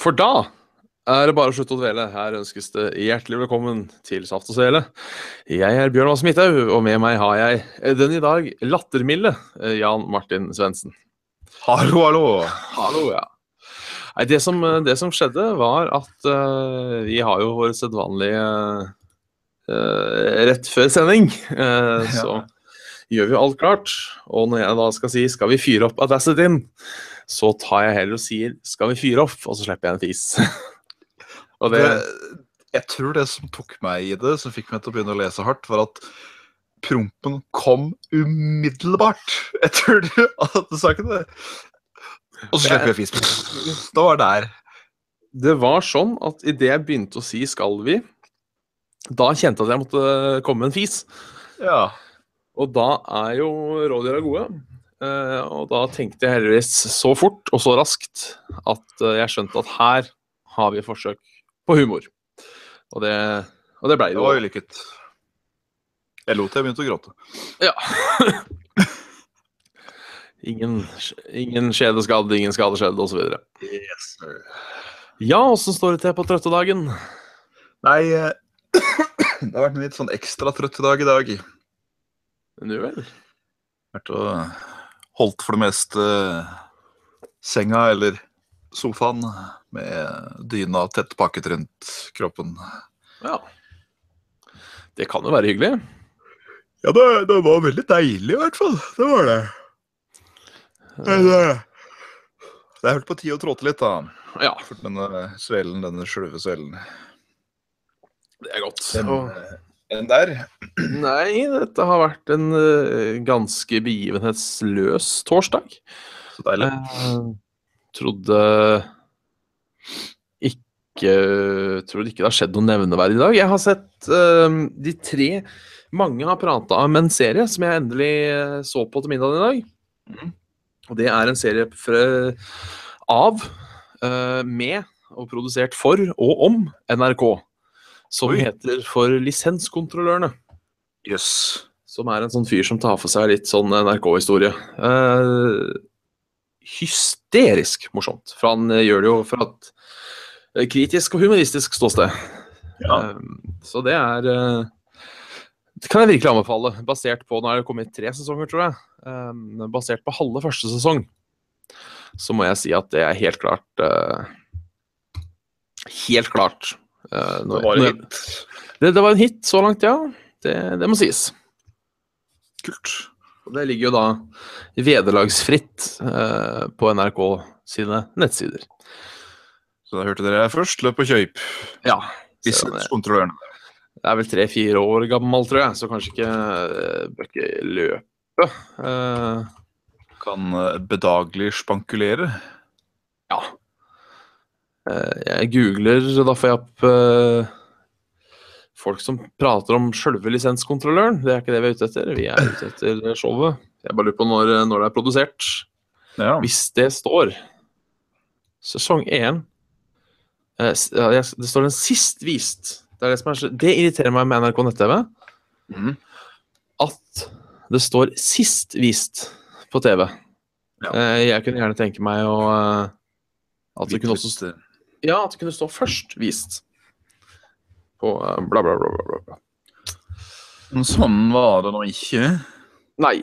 For da er det bare å slutte å dvele. Her ønskes det hjertelig velkommen til Saft og Svele. Jeg er Bjørn Vass Midthaug, og med meg har jeg den i dag lattermilde eh, Jan Martin Svendsen. Hallo, hallo. Hallo, ja. Nei, det som, det som skjedde, var at uh, vi har jo vår sedvanlige uh, Rett før sending, eh, så gjør vi alt klart. Og når jeg da skal si 'skal vi fyre opp Audacity', så tar jeg heller og sier 'skal vi fyre opp', og så slipper jeg en fis. og det, Det, jeg tror det som tok meg i det, som fikk meg til å begynne å lese hardt, var at prompen kom umiddelbart etter at du sa ikke det. Og så slipper jeg fis. Da var det der. det var sånn at idet jeg begynte å si 'skal vi', da kjente jeg at jeg måtte komme med en fis. Ja. Og da er jo rådyra gode. Eh, og da tenkte jeg heldigvis så fort og så raskt at eh, jeg skjønte at her har vi forsøk på humor. Og det, og det blei Det det var vellykket. Jeg lot jeg begynte å gråte. Ja. ingen, ingen skjede skadd, ingen skade skjedd, osv. Yes, sir. Ja, åssen står det til på trøttedagen? Nei, eh, det har vært en litt sånn ekstra trøtt dag i dag. Nu vel? Vært og holdt for det meste senga eller sofaen med dyna tett pakket rundt kroppen. Ja. Det kan jo være hyggelig. Ja, det, det var veldig deilig i hvert fall. Det var det. Men, eh, det er vel på tide å tråte litt, da. Ja, For denne svelen, denne sløve svelen. det er godt. Den, Og- eh, den der. Nei, dette har vært en eh, ganske begivenhetsløs torsdag. Så deilig. Uh, trodde ikke Trodde ikke det har skjedd noe nevneverdig i dag. Jeg har sett uh, de tre Mange har prata om en serie som jeg endelig så på til middagen i dag. Mm. Og det er en serie fra, av, uh, med og produsert for og om NRK. Som Oi. heter For lisenskontrollørene. Jøss. Som er en sånn fyr som tar for seg litt sånn NRK-historie. Eh, hysterisk morsomt. For han eh, gjør det jo fra et eh, kritisk og humoristisk ståsted. Ja. Eh, så det er eh, Det kan jeg virkelig anbefale. Basert på Nå er det kommet tre sesonger, tror jeg. Eh, basert på halve første sesong, så må jeg si at det er helt klart Helt klart. eh, Det var en hit. Det, det var en hit så langt, ja. Det, det må sies. Kult. Og det ligger jo da vederlagsfritt eh, på NRK sine nettsider. Så da hørte dere først. Løp og kjøp. Ja. Lisenskontrolløren. det er vel tre-fire år gammel, tror jeg, så kanskje ikke eh, bør ikke løpe. Eh, Kan eh, bedagelig spankulere. ja. Eh, jeg googler, da får jeg opp eh, folk som prater om sjølve lisenskontrolløren. Det er ikke det vi er ute etter. Vi er ute etter showet. Jeg bare lurer på når, når det er produsert. Ja. Hvis det står sesong 1 eh, Det står den sist vist. Det, er det, som er, det irriterer meg med NRK nett-TV. Mm. At det står sist vist på TV. Ja. Eh, jeg kunne gjerne tenke meg å eh, At det kunne også Ja, at det kunne stå først vist. På eh, bla, bla, bla, bla, bla. Men sånn var det nå ikke. Nei.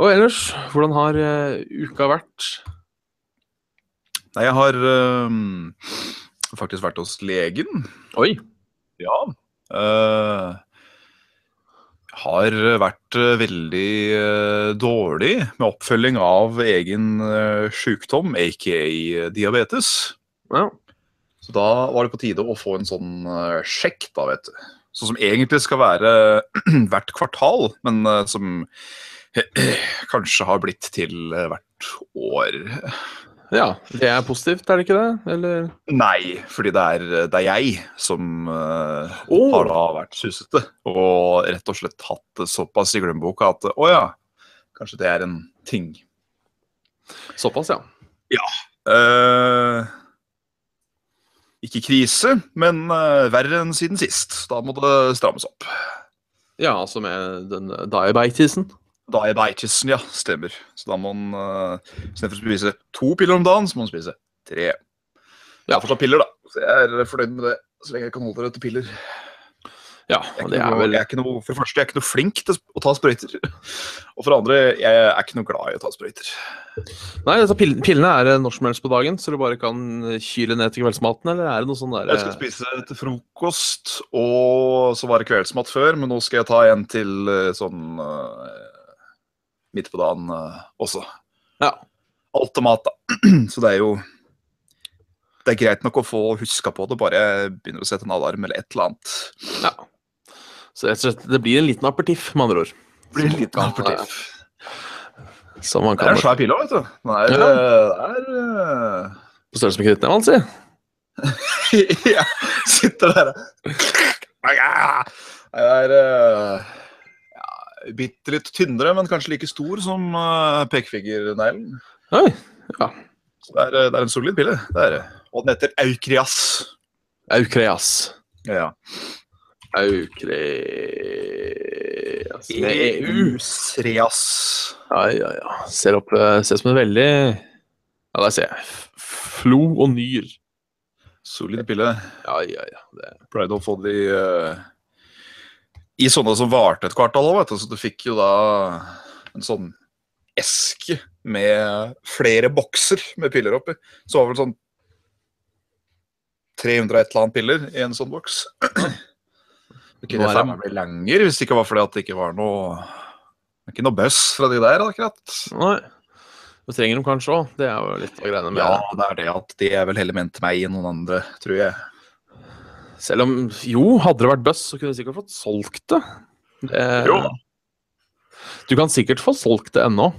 Og ellers, hvordan har uh, uka vært? Nei, jeg har uh, faktisk vært hos legen. Oi. Ja. Uh, har vært veldig uh, dårlig med oppfølging av egen uh, sykdom, aka diabetes. Ja. Så da var det på tide å få en sånn øh, sjekk, da, vet du. Sånn som egentlig skal være hvert kvartal, men øh, som kanskje har blitt til øh, hvert år. ja. Det er positivt, er det ikke det? Eller Nei, fordi det er, det er jeg som uh, oh. har da vært susete. Og rett og slett hatt det såpass i glemmeboka at å ja, kanskje det er en ting. Såpass, ja. Eh, ikke krise, men eh, verre enn siden sist. Da må det strammes opp. Ja, altså med den diabetesen. Diabetesen, ja, stemmer. Så da må man uh, istedenfor å spise to piller om dagen, så må man spise tre. Jeg har fortsatt piller, da. Så jeg er fornøyd med det. Så lenge jeg kan holde dere til piller. Ja, Jeg er, det er noe, vel jeg er ikke noe, for det første, jeg er ikke noe flink til å ta sprøyter. Og for det andre, jeg er ikke noe glad i å ta sprøyter. Nei, altså, pillene er eh, når som helst på dagen, så du bare kan eh, kyle ned til kveldsmaten, eller er det noe sånn der Jeg skal spise til frokost, og så var det kveldsmat før, men nå skal jeg ta en til eh, sånn eh, midt på dagen eh, også. Ja. Alt og mat, da. Så det er jo Det er greit nok å få huska på det, bare begynner å sette en alarm eller et eller annet. Ja. Så rett og slett, det blir en liten apertiff, med andre ord. Blir en liten apertiff. Som man Det er en svær pille vet du. Den er, Ja. eh, det er På størrelse med knyttneven, si. ja. Sitter der Det er uh... ja, bitte litt tynnere, men kanskje like stor som uh, pekefingerneglen. Ja. Så det er, det er en solid pille. Det er det. Og den heter Aukrias. Aukreas. Ja. Aukreas Med EU. Eusreas. Ja, ja, ja. Ser opp eh, Ser ut som en veldig Ja, der ser jeg. Flo og Nyr. Solid pille. Ja, ja, ja. Det. Pleide å få de uh, i sånne som varte et kvartal òg, vet du. Så du fikk jo da en sånn eske med flere bokser med piller oppi. Så var det vel sånn 300 et eller annet piller i en sånn boks. Er det- meg bli lenger hvis det ikke var fordi at det ikke var noe Ikke noe bøss fra de der, akkurat. Nei. Det trenger de kanskje òg. Det er jo litt av greiene med Ja, det er det at de er vel heller ment meg enn noen andre, tror jeg. Selv om Jo, hadde det vært bøss, så kunne de sikkert fått solgt det. det Jo. Du kan sikkert få solgt det ennå.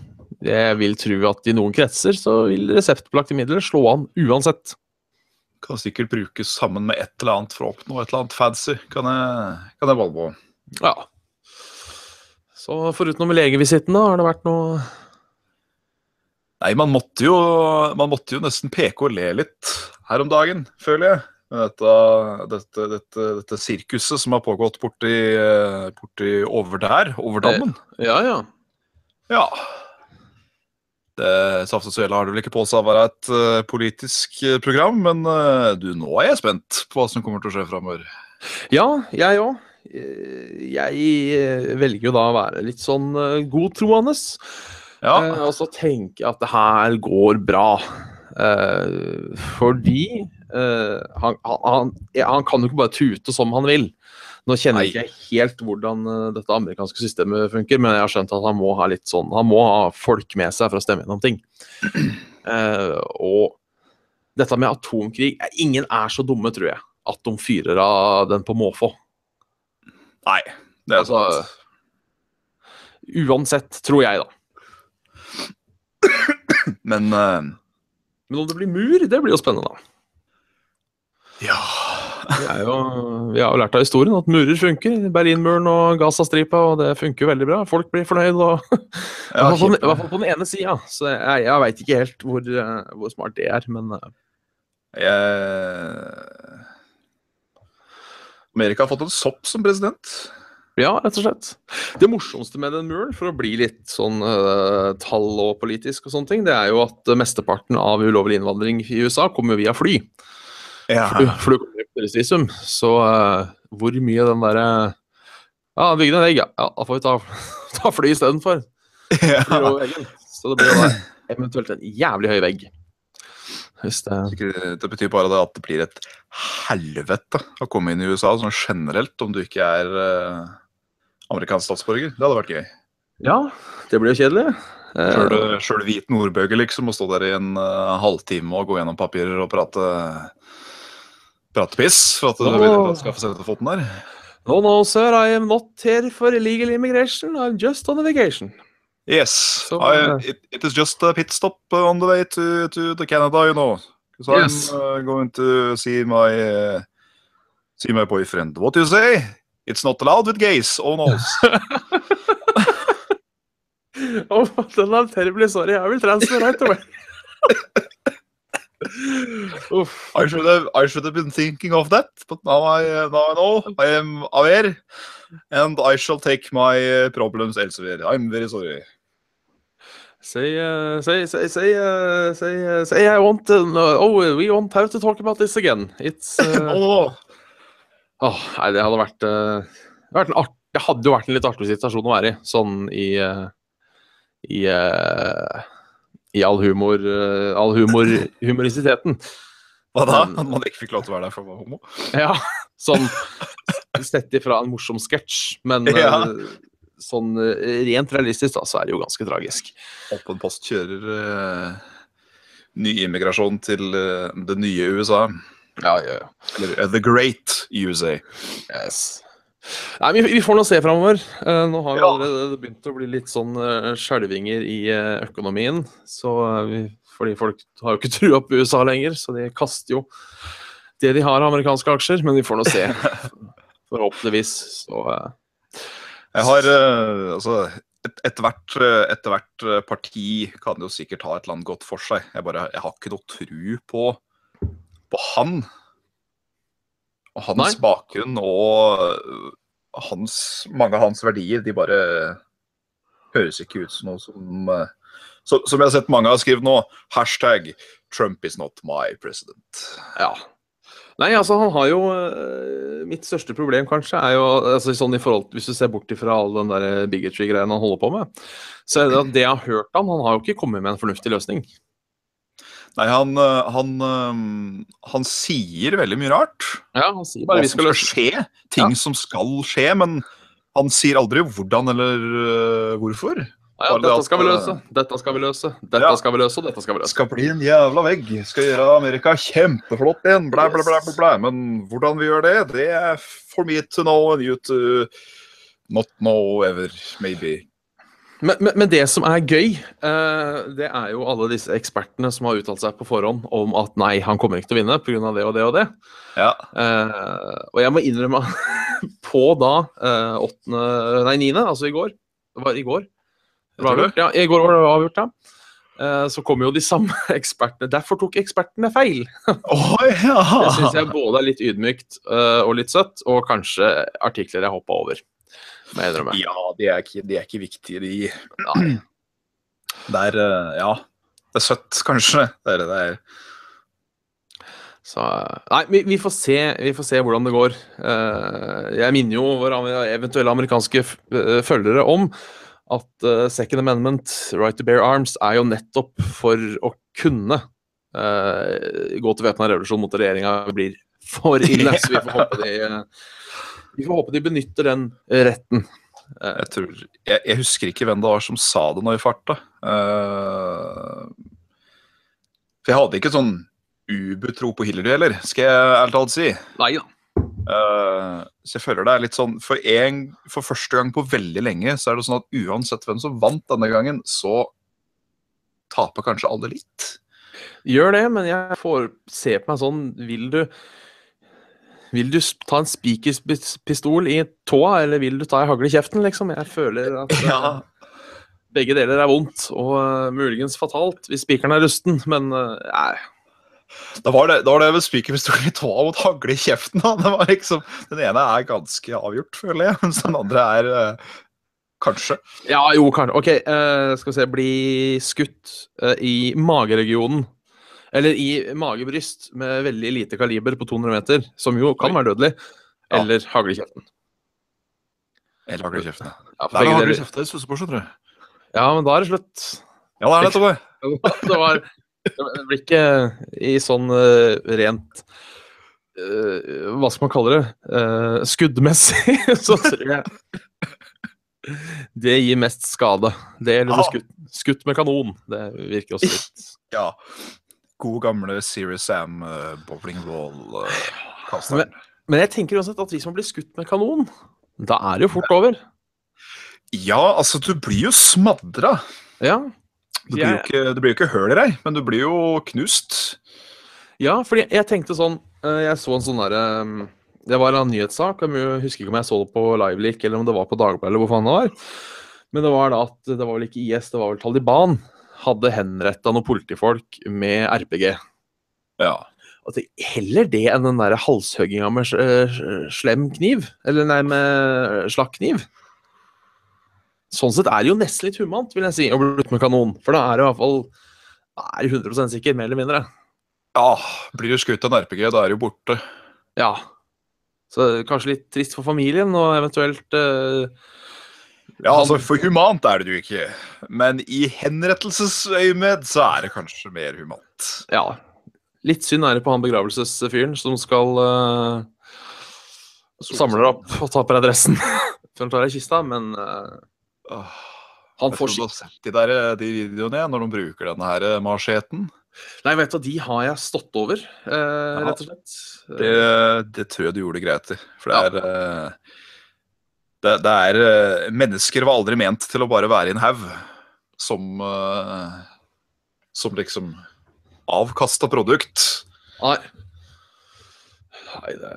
Jeg vil tro at i noen kretser så vil reseptbelagte midler slå an uansett. Kan sikkert brukes sammen med et eller annet for å oppnå et eller annet fancy. Kan jeg, kan jeg valge på. Ja. Så foruten legevisitten, da, har det vært noe Nei, man måtte jo, man måtte jo nesten peke og le litt her om dagen, føler jeg. Med dette, dette, dette, dette sirkuset som har pågått borti, eh, borti over der, over dammen. Ja, ja. Ja. Det Saft og Svele har det vel ikke på seg å være et eh, politisk eh, program, men eh, du, nå er jeg spent på hva som kommer til å skje framover. Ja, jeg òg. Jeg velger jo da å være litt sånn godtroende. Ja. Og så tenker jeg at det her går bra. Fordi han, han, han, han kan jo ikke bare tute som han vil. Nå kjenner jeg ikke helt hvordan eh, dette amerikanske systemet funker, men jeg har skjønt at han må ha litt sånn, han må ha folk med seg for å stemme gjennom ting. Uh, og dette med atomkrig eh, Ingen er så dumme, tror jeg, at de fyrer av den på måfå. Nei, det er Altså, sant. Uansett, tror jeg, da. Men uh, Men om det blir mur, det blir jo spennende, da. ja jo, vi har jo lært av historien at murer funker. Berlinmuren og Gazastripa, og det funker jo veldig bra. Folk blir fornøyd. Og, ja, I hvert fall på den ene sida. Så jeg, jeg veit ikke helt hvor, eh, hvor smart det er, men eh, Jeg... Amerika har fått en sopp som president. ja, rett og slett. Det morsomste med den muren, for å bli litt sånn uh, tall og politisk og sånne ting, det er jo at mesteparten av ulovlig innvandring i USA kommer via fly. Ja. For, du- for du kommer på turistvisum, så uh, hvor mye den derre Ja, bygde en vegg, ja. ja. Da får vi ta, ta fly istedenfor. Ja. Så det blir jo da eventuelt en jævlig høy vegg. Hvis det Det betyr bare det at det blir et helvete å komme inn i USA sånn generelt, om du ikke er uh, amerikansk statsborger. Det hadde vært gøy. Ja, det blir jo kjedelig. Eh, Sjøl hvit nordbøger, liksom, å stå der i en uh, halvtime og gå gjennom papirer og prate Prate piss for at du vil skaffe seg denne foten der. No, no, sir, I am not here for illegal immigration. I'm just on a vacation. Yes, so, I, it, it is just a pit stop on the way to, to, to Canada, you know. Because Yes. I'm uh, going to see my uh, see my boyfriend. What do you say? It's not allowed with gays. Oh no. Oh, den er terribly sorry. I will transfer right away. I should have I should have been thinking of that, but now I uh, now I know. I am aware, and I shall take my uh, problems elsewhere. I'm very sorry. Say, uh, say, say, say, uh, say, uh, say I want to know- Oh, we won't have to talk about this again. It's uh, Åh, oh, nei, det hadde vært, eh, vært en art, det hadde jo vært en litt artig situasjon å være i, sånn i eh, i, eh, i all humor eh, all humor, humorisiteten. hva da? At man ikke fikk lov til å være der for å være homo? Ja, sånn sett ifra en morsom sketsj, men eh, Ja. sånn eh, rent realistisk da, så er det jo ganske tragisk. Åpen post kjører uh, ny immigrasjon til uh, det nye USA. Ja, ja, ja. Eller uh, The Great USA. Yes. Nei, vi, vi får nå se framover. Uh, nå har Ja. allerede begynt å bli litt sånn uh, skjelvinger i uh, økonomien. Så vi, fordi folk har jo ikke trua på USA lenger, så de kaster jo det de har av amerikanske aksjer. Men vi får nå se. Forhåpentligvis. Så Jeg har altså et- Etter hvert, eh, hvert eh, parti kan jo sikkert ha et land godt for seg. Jeg, bare, jeg har ikke noe tru på, på han. Og hans Nei. bakgrunn og hans, mange av hans verdier, de bare høres ikke ut som noe som eh, så, Som jeg har sett mange har skrevet nå, hashtag 'Trump is not my president'. ja. Nei, altså han har jo eh, Mitt største problem kanskje er jo altså sånn i forhold Hvis du ser bort ifra all den der bigotry-greien han holder på med, så er det at det jeg har hørt han, han har jo ikke kommet med en fornuftig løsning. Nei, han, eh, han, eh, han sier veldig mye rart. Ja, han sier bare hva skal skje. Ting som skal skje, men han sier aldri hvordan eller øh, hvorfor. Ja, ja, dette skal vi eh, løse, dette skal vi løse, dette Ja. skal vi løse, dette skal vi løse. skal bli en jævla vegg. Skal gjøre Amerika kjempeflott igjen. Blæ, blæ, blæ, blæ, blæ. Men hvordan vi gjør det, det er for me to know and you to not know ever, maybe. Men, men, men det som er gøy, eh, det er jo alle disse ekspertene som har uttalt seg på forhånd om at nei, han kommer ikke til å vinne pga. det og det og det. Ja. Eh, og jeg må innrømme på da eh, 8., nei 9., altså i går Det var i går. Det var avgjort, ja, I går var det avgjort, ja. Eh, så kom jo de samme ekspertene. Derfor tok ekspertene feil. Å Det syns jeg både er litt ydmykt eh, og litt søtt, og kanskje artikler jeg hoppa over. Må jeg innrømme. Ja, de er ikke, de er ikke viktige, de. Nei. Det er øh, Ja. Det er søtt, kanskje. Det er, det er Så Nei, vi, vi, får se, vi får se hvordan det går. Eh, jeg minner jo våre eventuelle amerikanske eh, følgere om at eh, Second Amendment, right to bear arms, er jo nettopp for å kunne eh, gå til væpna revolusjon mot regjeringa blir for ille. Så vi får håpe de, eh, vi får håpe de benytter den retten. Eh, Jeg, tror, jeg, jeg husker ikke hvem det var som sa det nå i farta. Uh, for jeg hadde ikke sånn ubetro på Hillary heller, skal jeg ærlig talt si. nei da. Uh, så jeg føler det er litt sånn for, en, for første gang på veldig lenge så er det sånn at uansett hvem som vant denne gangen, så taper kanskje alle litt. Gjør det, men jeg får se på meg sånn Vil du Vil du ta en spikerpistol i tåa, eller vil du ta ei hagle i kjeften, liksom? Jeg føler at ja. begge deler er vondt, og uh, muligens fatalt hvis spikeren er rusten, men uh, nei. Da var det, da var det med spikerpistolen i tåa mot hagle i kjeften. Da. Det var liksom, den ene er ganske avgjort, føler jeg, mens den andre er uh, kanskje. Ja, jo, kanskje. OK, eh, skal vi se. Bli skutt eh, i mageregionen. Eller i magebryst med veldig lite kaliber på 200 meter, som jo kan Oi. være dødelig. Ja. Eller hagle i kjeften. Eller hagle i kjeften. ja. Ja, Det er hagle i kjeften jeg stusser skjønner du. ja, men da er det slutt. Ja, det er det, Tove. Det var Det blir ikke i sånn uh, rent uh, Hva skal man kalle det? Uh, skuddmessig, så tror jeg det gir mest skade. Det eller ja. skutt, skutt med kanon. Det virker også litt Ja. God gamle Serious Sam uh, bowling Men, ball-kasteren. men jeg tenker uansett at hvis man blir skutt med kanon, da er det jo fort over. ja, altså, du blir jo smadra. Ja, Det blir jo ikke, det blir jo ikke høl i deg, men du blir jo knust. ja fordi jeg tenkte sånn eh, Jeg så en sånn derre Det var en nyhetssak. Jeg husker ikke om jeg så det på Liveleak eller om det var på Dagbladet eller hvor faen det var. Men det var da at det var vel ikke IS, det var vel Taliban hadde henretta noen politifolk med RPG. Ja. Det, heller det enn den der halshugginga med eh, slem kniv. Eller nei, med slakk kniv. sånn sett er det jo nesten litt humant, vil jeg si, å bli med kanon. For da er det i hvert fall er det 100 sikker, mer eller mindre. Ja, blir du skutt av en RPG, da er du borte. Ja. Så kanskje litt trist for familien, og eventuelt eh, Ja, altså, for humant er det jo ikke. Men i henrettelsesøyemed så er det kanskje mer humant. Ja. Litt synd er det på han begravelsesfyren som skal uh, Samler opp og taper adressen før han tar deg i kista, men han får han jeg får tror du har sett de, der, eh, de videoene når de bruker denne her macheten. Nei, vet du, de har jeg stått over, uh, rett og slett. Det, det tror jeg du gjorde greit i. For det er eh, det, det er eh, Mennesker var aldri ment til å bare være i en haug som eh, Som liksom avkasta produkt. Nei. Nei, det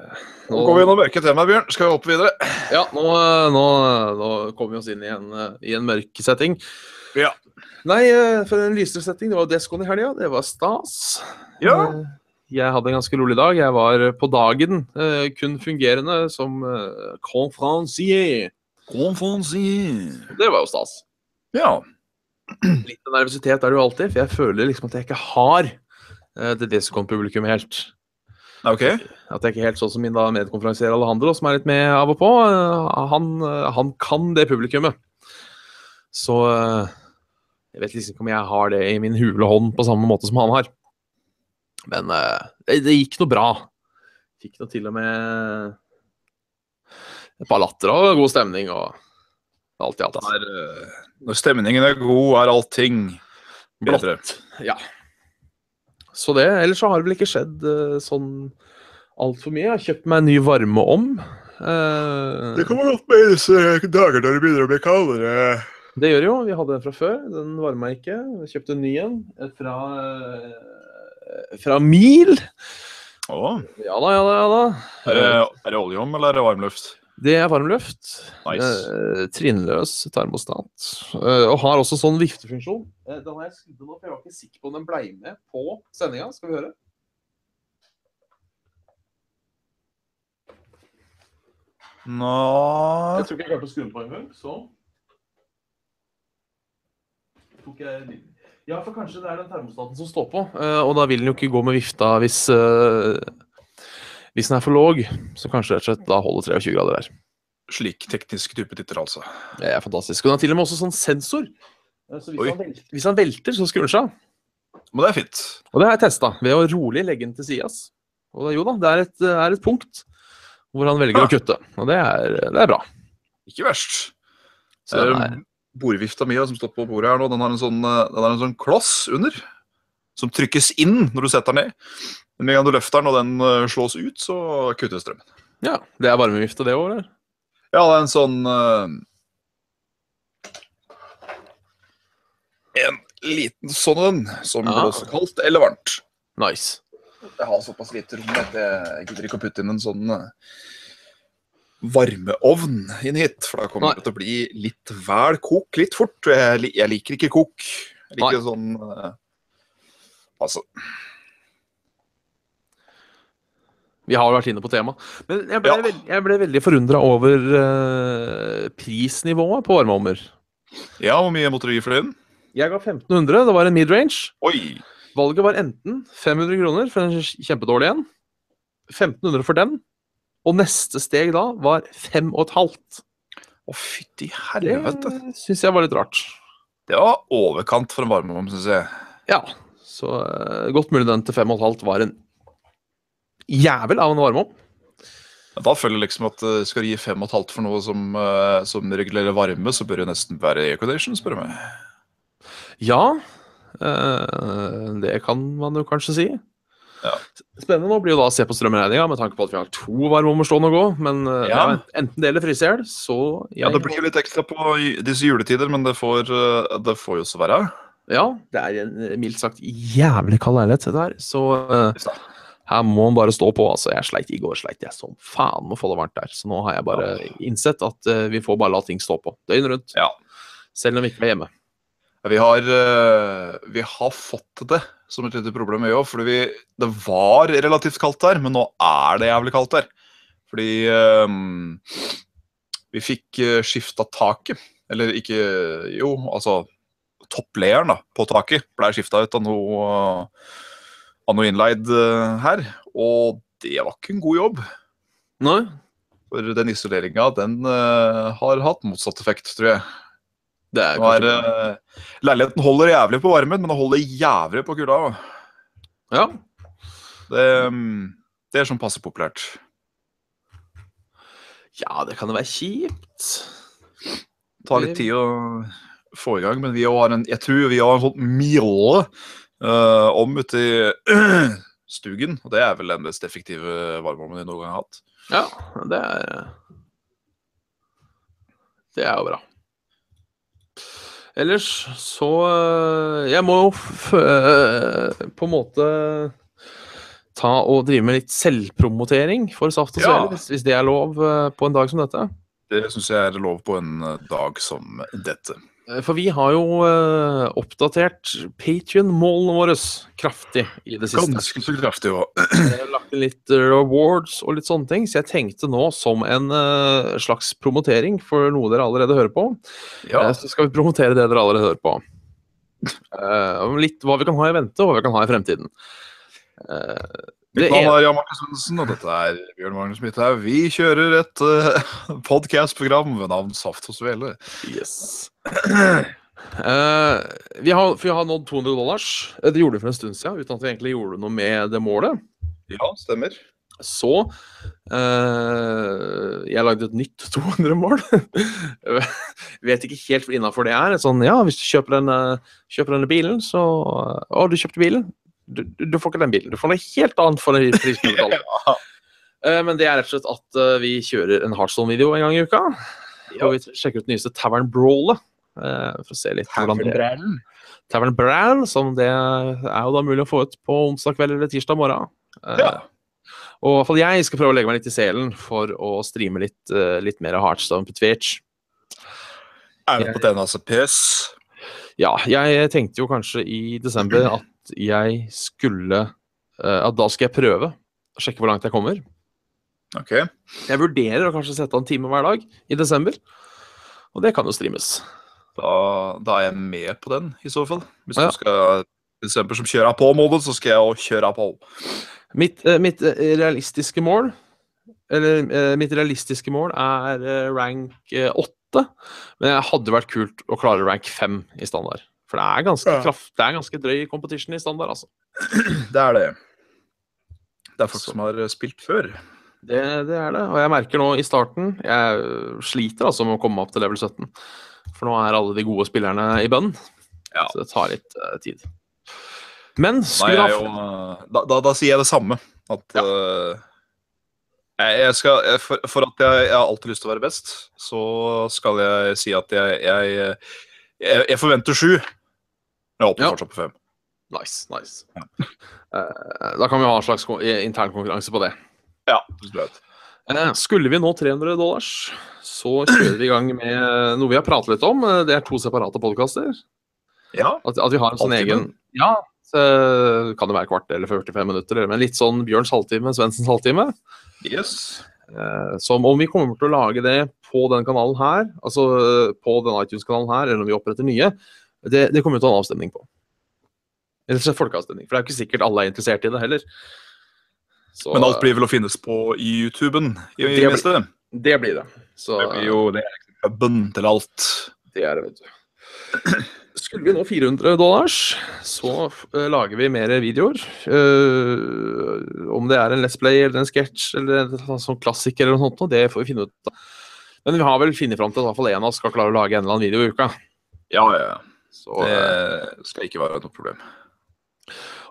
Nå går vi gjennom mørke temaer, Bjørn. Skal vi hoppe videre? Ja, nå, nå, nå kommer vi oss inn i en, eh, i en mørk setting. Ja. Nei, eh, for en lysere setting. Det var Descon i helga. Det var stas. Ja. Jeg hadde en ganske rolig dag. Jeg var på dagen eh, kun fungerende som eh, conferencier. Det var jo stas. Ja. Litt nervøsitet er det jo alltid, for jeg føler liksom at jeg ikke har eh, det Descon-publikummet helt. Okay. At jeg ikke er helt sånn som min da medkonferansier Alejandro, som er litt med av og på. eh, Han, eh, han kan det publikummet. Så eh, jeg vet liksom ikke om jeg har det i min hule hånd på samme måte som han har. Men eh, det, det gikk noe bra. Fikk nå til og med et par latter og god stemning og alt i alt. Det er, eh, når stemningen er god, er allting bedre. Blått. Ja. Så det. Ellers så har det vel ikke skjedd uh, sånn altfor mye. Jeg har kjøpt meg en ny varme om. Uh, kommer godt med i disse dager når det begynner å bli kaldere. det gjør det jo. Vi hadde en fra før. Den varma ikke. Jeg kjøpte en ny en fra uh, fra Mil. Oh. Ja da, ja da. ja da. er, det, er det oljeom eller er det varmluft? Det er varmluft. Nice. Eh, trinnløs termostat. Eh, og har også sånn viftefunksjon. Eh, den har jeg skrudd opp, jeg var ikke sikker på om den ble med på sendinga. Skal vi høre? Nå Jeg tror ikke jeg klarte å skru den på engang, så tok jeg lyden. Ja, for kanskje det er den termostaten som står på, eh, og da vil den jo ikke gå med vifta hvis eh, hvis den er for låg, så kanskje rett og slett da holder 23 grader der. Slik teknisk type titter, altså. Det er fantastisk. Og den har til og med også sånn sensor. Så hvis Oi. han, velter, hvis han velter, så skrur den seg av. Men det er fint. Og det har jeg testa ved å rolig legge den til sidas. Og da, jo da, det er et, er et punkt hvor han velger å kutte. Og det er, det er bra. Ikke verst. Så Bordvifta mi som står på bordet her nå, den har en sånn, eh, den har en sånn kloss under. Som trykkes inn når du setter den ned. Men med gang du løfter den og den eh, slås ut, så kuttes strømmen. ja, det er varmevifte, det òg, eller? Ja, det er en sånn uh, En liten sånn en som Ja. blåser kaldt eller varmt. Nice. Jeg har såpass lite rom at jeg gidder ikke å putte inn en sånn eh, varmeovn inn hit. For da kommer Nei. det til å bli litt vel kok litt fort. Jeg, jeg liker ikke kok. Jeg liker Nei. sånn uh, Altså Vi har vært inne på temaet. Men jeg ble, Ja. veld, jeg ble veldig forundra over uh, prisnivået på varmeovner. Ja, hvor mye måtte du gi for den? Jeg ga 1500, det var en midrange. Oi! Valget var enten 500 kroner for en kjempedårlig en, 1500 for den, og neste steg da var 5500. Å, fytti Det helvete. syns jeg var litt rart. Det var overkant for en varmeovn, syns jeg. Ja, så uh, godt mulig den til 5500 var en jævel av en varmeovn. Da føler jeg liksom at uh, skal du gi fem og et halvt for noe som, uh, som regulerer varme, så bør det nesten være aircondition, spør du meg. Ja, det kan man jo kanskje si. Ja. Spennende nå blir jo da å se på strømregninga, med tanke på at vi har to varmeovner stående og gå. Men eh, Ja. ja, enten det eller fryse i hjel, så Ja, Det blir jo litt ekstra på disse juletider, men det får, eh, det får jo så være. Ja, det er en eh, mildt sagt jævlig kald leilighet, dette her. Så uh, her må man bare stå på. Altså, jeg sleit i går, sleit jeg som faen med å få det varmt der. Så nå har jeg bare innsett at uh, vi får bare la ting stå på døgnet rundt. Ja. Selv når vi ikke er hjemme. Vi har, eh, vi har fått det som et lite problem, vi òg. Fordi vi, det var relativt kaldt der, men nå er det jævlig kaldt der. Fordi um, vi fikk uh, skifta taket Eller ikke Jo, altså Toppleieren da, på taket ble skifta ut av noe, av noe innleid eh, her. Og det var ikke en god jobb. Nei? For den isoleringa, den uh, har hatt motsatt effekt, tror jeg. Det er eh, leiligheten holder jævlig på varmen, men den holder jævlig på kulda. da. Ja. Det, mm, det er sånn passe populært. ja, det kan jo være kjipt. tar litt tid å få i gang, men vi har en, jeg tror vi har en sånn mille uh, om ute i stugen. Og det er vel den mest effektive varmeovnen vi noen gang har hatt. Ja, det er Det er jo bra. Ellers så øh, Jeg må jo øh, på en måte ta og drive med litt selvpromotering for Saft og Ja. Hvis, hvis det er lov øh, på en dag som dette. Det syns jeg er lov på en eh, dag som dette. Eh, For vi har jo øh, oppdatert Patrion-målene våre kraftig i det siste. Ganske så kraftig. Jeg har lagt inn litt eh, rewards og litt sånne ting, så jeg tenkte nå som en eh, slags promotering for noe dere allerede hører på, Ja. eh, så skal vi promotere det dere allerede hører på. Eh, litt hva vi kan ha i vente, og hva vi kan ha i fremtiden. Eh, Mitt navn er Jan Martin Svendsen, og dette er Bjørn Magnus Midthaug. Vi kjører et uh, podkast-program ved navn Saft og Svele. Yes. Uh, vi, har, vi har nådd 200 dollars. Eh, Det gjorde vi for en stund siden, uten at vi egentlig gjorde noe med det målet. Ja, stemmer. Så eh, Jeg lagde et nytt 200-mål. Vet ikke helt innafor det er. Sånn, ja, hvis du kjøper denne, kjøper denne bilen, så Å, du kjøpte bilen? Du, du, du får ikke den bilen. Du får noe helt annet for den prisen du betaler. Eh, Men det er rett og slett at eh, vi kjører en Heartstone-video en gang i uka. Og vi sjekker ut den nyeste Tavern Brawlet. eh, For å se litt hvordan det Tavern Brand, som det er jo da mulig å få ut på onsdag kveld eller tirsdag morgen. Ja. Og i hvert fall jeg skal prøve å legge meg litt i selen for å streame litt, litt mer Heartstone på Twitch. Er det på den altså CPS? Ja, jeg tenkte jo kanskje i desember at jeg skulle eh, At da skal jeg prøve å sjekke hvor langt jeg kommer. Ok. Jeg vurderer å kanskje sette av en time hver dag i desember. Og det kan jo streames. Da, da er jeg med på den, i så fall. Hvis Ja. du skal eksempel som kjører på-modet, så skal jeg òg kjøre på. Mitt, eh, mitt eh, realistiske mål Eller mitt realistiske mål er rank eh, 8. Men det hadde vært kult å klare rank 5 i standard. For det er ganske, kraft, det er ganske drøy competition i standard, altså. Det er det. Det er folk som har spilt før. Det, det er det. Og jeg merker nå i starten Jeg sliter altså med å komme opp til level 17. For nå er alle de gode spillerne i bønn. Ja. Så det tar litt uh, tid. Men skulle ha jo, da, da, da sier jeg det samme. At Ja. uh, jeg, jeg skal, for, for at jeg, jeg har alltid lyst til å være best, så skal jeg si at jeg, jeg, jeg, jeg forventer sju. Jeg håper Ja. fortsatt på fem. Nice, nice. Ja. da kan vi ha en slags ko- intern konkurranse på det. Ja, bra. Eh, Skulle vi nå 300 dollars, så kjører vi i gang med noe vi har pratet litt om. Eh, Det er to separate podkaster. ja. At, at vi har en sånn egen Ja, så kan det være kvart eller 45 minutter, men litt sånn Bjørns halvtime, Svendsens halvtime. Yes. Eh, Som om vi kommer til å lage det på denne kanalen her, altså eh, på denne iTunes-kanalen her, eller om vi oppretter nye, det, det kommer vi til å ha en avstemning på. Eller en folkeavstemning, for det er jo ikke sikkert alle er interessert i det heller. Så, Men alt blir vel å finnes på YouTuben i, det Det blir- Det blir det. Så Det blir jo det er hubben til alt. det er det, vet du. Skulle vi nå 400 dollars, så eh, lager vi mer videoer. Uh, om det er en Let's Play eller en sketsj eller en sånn klassiker eller noe sånt, det får vi finne ut av. Men vi har vel funnet fram til at iallfall én av oss skal klare å lage en eller annen video i uka. Ja, ja. Så, eh, Det skal ikke være noe problem.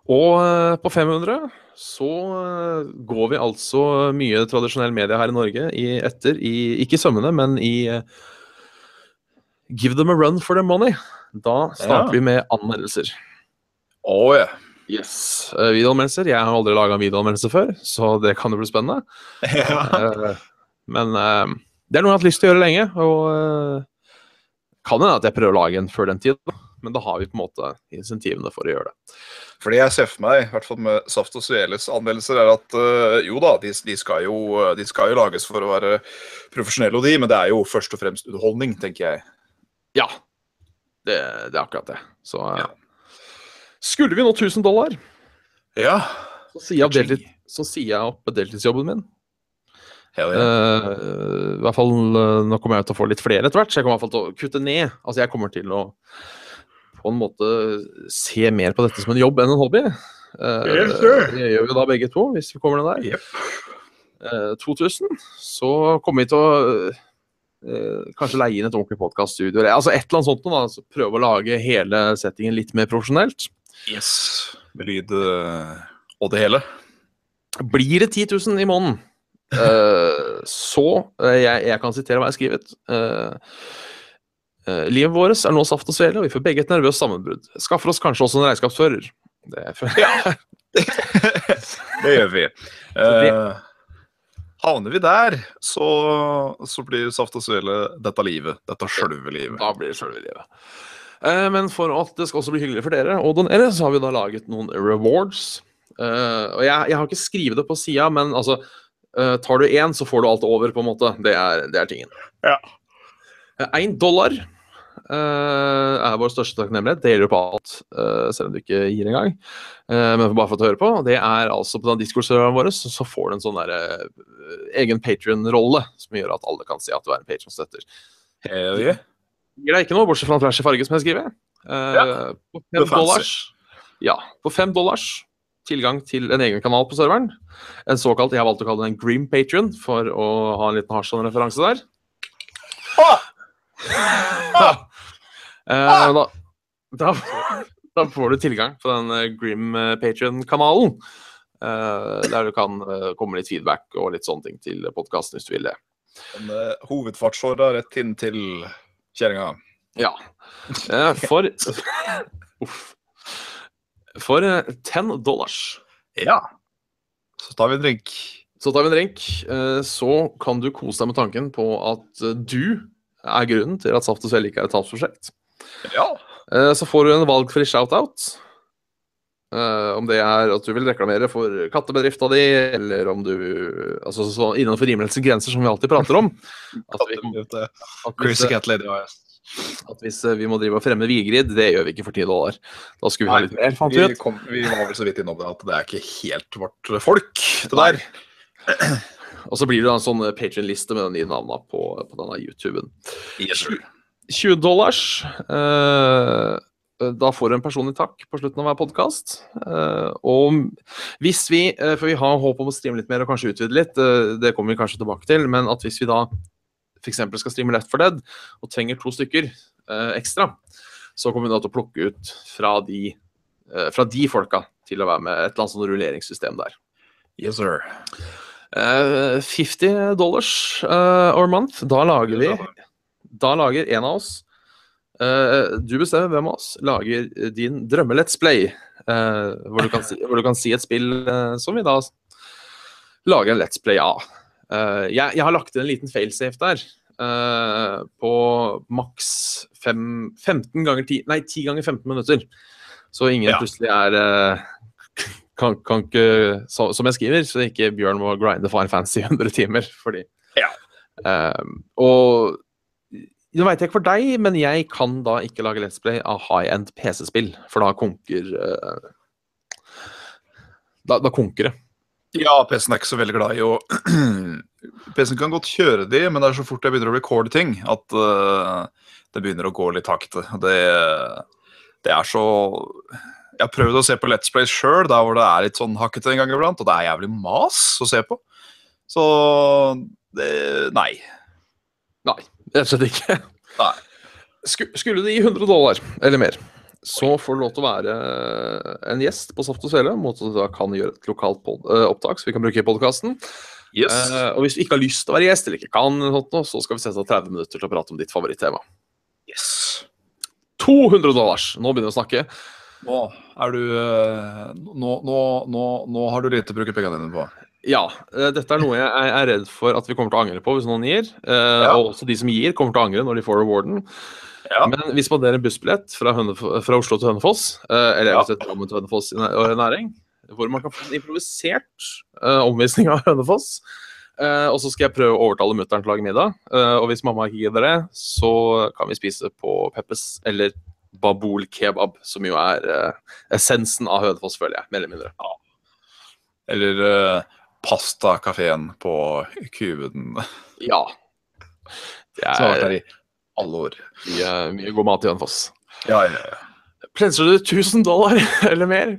og eh, på 500 så eh, går vi altså mye tradisjonell media her i Norge i, etter, i, ikke i sømmene, men i eh, Give them a run for their money. Da starter Ja. vi med anmeldelser. Oh, ja. Yes. Uh, videoanmeldelser. Jeg har aldri laga en videoanmeldelse før, så det kan jo bli spennende. uh, men uh, det er noe jeg har hatt lyst til å gjøre lenge, og kan hende at jeg prøver å lage en før den tid. Men da har vi på en måte insentivene for å gjøre det. Fordi jeg ser for meg, i hvert fall med Saft og Sveles anmeldelser, er at jo da, de, de, skal jo, de skal jo lages for å være profesjonelle, og de, men det er jo først og fremst underholdning, tenker jeg. Ja. Det, det er akkurat det. Så Ja. skulle vi nå 1000 dollar, Ja. så sier jeg deltid, så sier jeg opp deltidsjobben min. Hell yeah. Eh, I hvert fall, eh, Nå kommer jeg til å få litt flere etter hvert, så jeg kommer i hvert fall til å kutte ned. Altså, Jeg kommer til å på en måte se mer på dette som en jobb enn en hobby. Uh, Yes, det gjør vi da begge to, hvis vi kommer ned der. Yep. Uh, 2000, så kommer vi til å kanskje leie inn et ordentlig podkaststudio. Altså et eller annet sånt noe, da. Altså, prøve å lage hele settingen litt mer profesjonelt. Yes. Med lyd eh, og det hele. Blir det 10 000 i måneden, uh, så uh, jeg, jeg kan sitere hva jeg har skrevet. Eh, eh, livet vårt er nå saft og svele, og vi får begge et nervøst sammenbrudd. Skaffer oss kanskje også en regnskapsfører. Det er det gjør vi. Eh, havner vi der, så, så blir Saft og Svele dette livet. Dette sjølve livet. Da blir det sjølve livet. Eh, men for at det skal også bli hyggelig for dere å donere, så har vi da laget noen rewards. Eh, og jeg, jeg har ikke skrevet det på sida, men altså eh, Tar du én, så får du alt over, på en måte. Det er, det er tingen. Ja. Én dollar eh, er vår største takknemlighet. Det gjelder jo på alt, eh, selv om du ikke gir engang. Uh, men bare for å høre på. Det er altså på den Discord-serveren vår så, så får du en sånn der, eh, egen Patrion-rolle, som gjør at alle kan si at du er en Patrion-støtter. Hell yeah. Gir deg ikke noe, bortsett fra en flash i farge, som jeg skriver. Eh, Ja, på det fem dollars Ja, på fem dollars tilgang til en egen kanal på serveren. En såkalt, jeg har valgt å kalle det en Grim Patrion, for å ha en liten Harsan-referanse der. Eh, da, da, da får du tilgang på den eh, Grim eh, Patrion-kanalen. eh, der du kan komme litt feedback og litt sånne ting til podkasten hvis du vil det. En uh, hovedfartsåre rett inn til kjerringa. Ja. Eh, for Uff. For eh, 10 dollars Ja. Så tar vi en drink. så tar vi en drink. eh, Så kan du kose deg med tanken på at du er grunnen til at Saft og Svele ikke er et tapsprosjekt. Ja. Eh, Så får du en valgfri shout-out. Eh, om det er at du vil reklamere for kattebedrifta di, eller om du Altså så innenfor rimelighetens grenser, som vi alltid prater om. At, vi, at, hvis, Crazy Cat Lady AS. at hvis eh, vi må drive og fremme Vigrid, det gjør vi ikke for 10 dollar. Da skulle vi ha litt mer, fant vi ut. kom, vi var vel så vidt innom det at det er ikke helt vårt folk, det der. Og så blir det en sånn Patrion-liste med de navnene på, på denne YouTuben. Yes, sir. 20 dollars. eh, da får du en personlig takk på slutten av hver podkast. og hvis vi, eh, for vi har håp om å streame litt mer og kanskje utvide litt, eh, det kommer vi kanskje tilbake til, men at hvis vi da f.eks. skal streame Left for Dead og trenger to stykker eh, ekstra, så kommer vi da til å plukke ut fra de, eh, fra de folka til å være med et eller annet sånn rulleringssystem der. Yes, sir. Eh, 50 dollars eh, or month. Da lager vi Da lager en av oss Uh, Du bestemmer hvem av oss lager din drømme-Let's Play. Uh, hvor, du kan si, hvor du kan si et spill uh, som vi da lager en Let's Play av. Eh, jeg, jeg har lagt inn en liten failsafe der. eh, på maks 15 ganger 10 Nei, 10 ganger 15 minutter. Så ingen Ja. plutselig er eh, kan, kan ikke, så, som jeg skriver, så ikke Bjørn må grinde Fine Fancy i 100 timer. Fordi Ja. Og nå veit jeg ikke for deg, men jeg kan da ikke lage Let's Play av high-end PC-spill, for da konker eh, da, da konker det. Ja, PC-en er ikke så veldig glad i å PC-en kan godt kjøre de, men det er så fort jeg begynner å recorde ting, at uh, det begynner å gå litt sakte. Det, det er så Jeg har prøvd å se på Let's Play sjøl, der hvor det er litt sånn hakkete en gang iblant, og det er jævlig mas å se på. Så det Nei. Rett og slett ikke. Nei. Sku- Skulle du gi 100 dollar eller mer, så får du lov til å være en gjest på Saft og Svele. Måte du da kan gjøre et lokalt eh, opptak, så vi kan bruke i podkasten. Yes. og hvis du ikke har lyst til å være gjest, eller ikke kan, noe, så skal vi sette av 30 minutter til å prate om ditt favorittema. yes. 200 dollars! Nå begynner vi å snakke. Nå er du eh, nå, nå, nå, nå har du lite å bruke pengene dine på. Ja, eh, dette er noe jeg er redd for at vi kommer til å angre på hvis noen gir. eh, Ja. Og også de som gir, kommer til å angre når de får rewarden. Ja. Men vi spanderer en bussbillett fra, fra Oslo til Hønefoss, eh, eller Ja. til Hønefoss i næring, hvor man kan få en improvisert omvisning av Hønefoss. Eh, og så skal jeg prøve å overtale mutter'n til å lage middag. Eh, og hvis mamma ikke gidder det, så kan vi spise på Peppes eller Babul kebab, som jo er essensen av Hønefoss, føler jeg. Mer eller mindre. Eller uh, pastakafeen på Kuben. Ja. Det Som har vært er der i alle år. mye, mye god mat i Hønefoss. Ja, ja, ja. Plensler du 1000 dollar eller mer?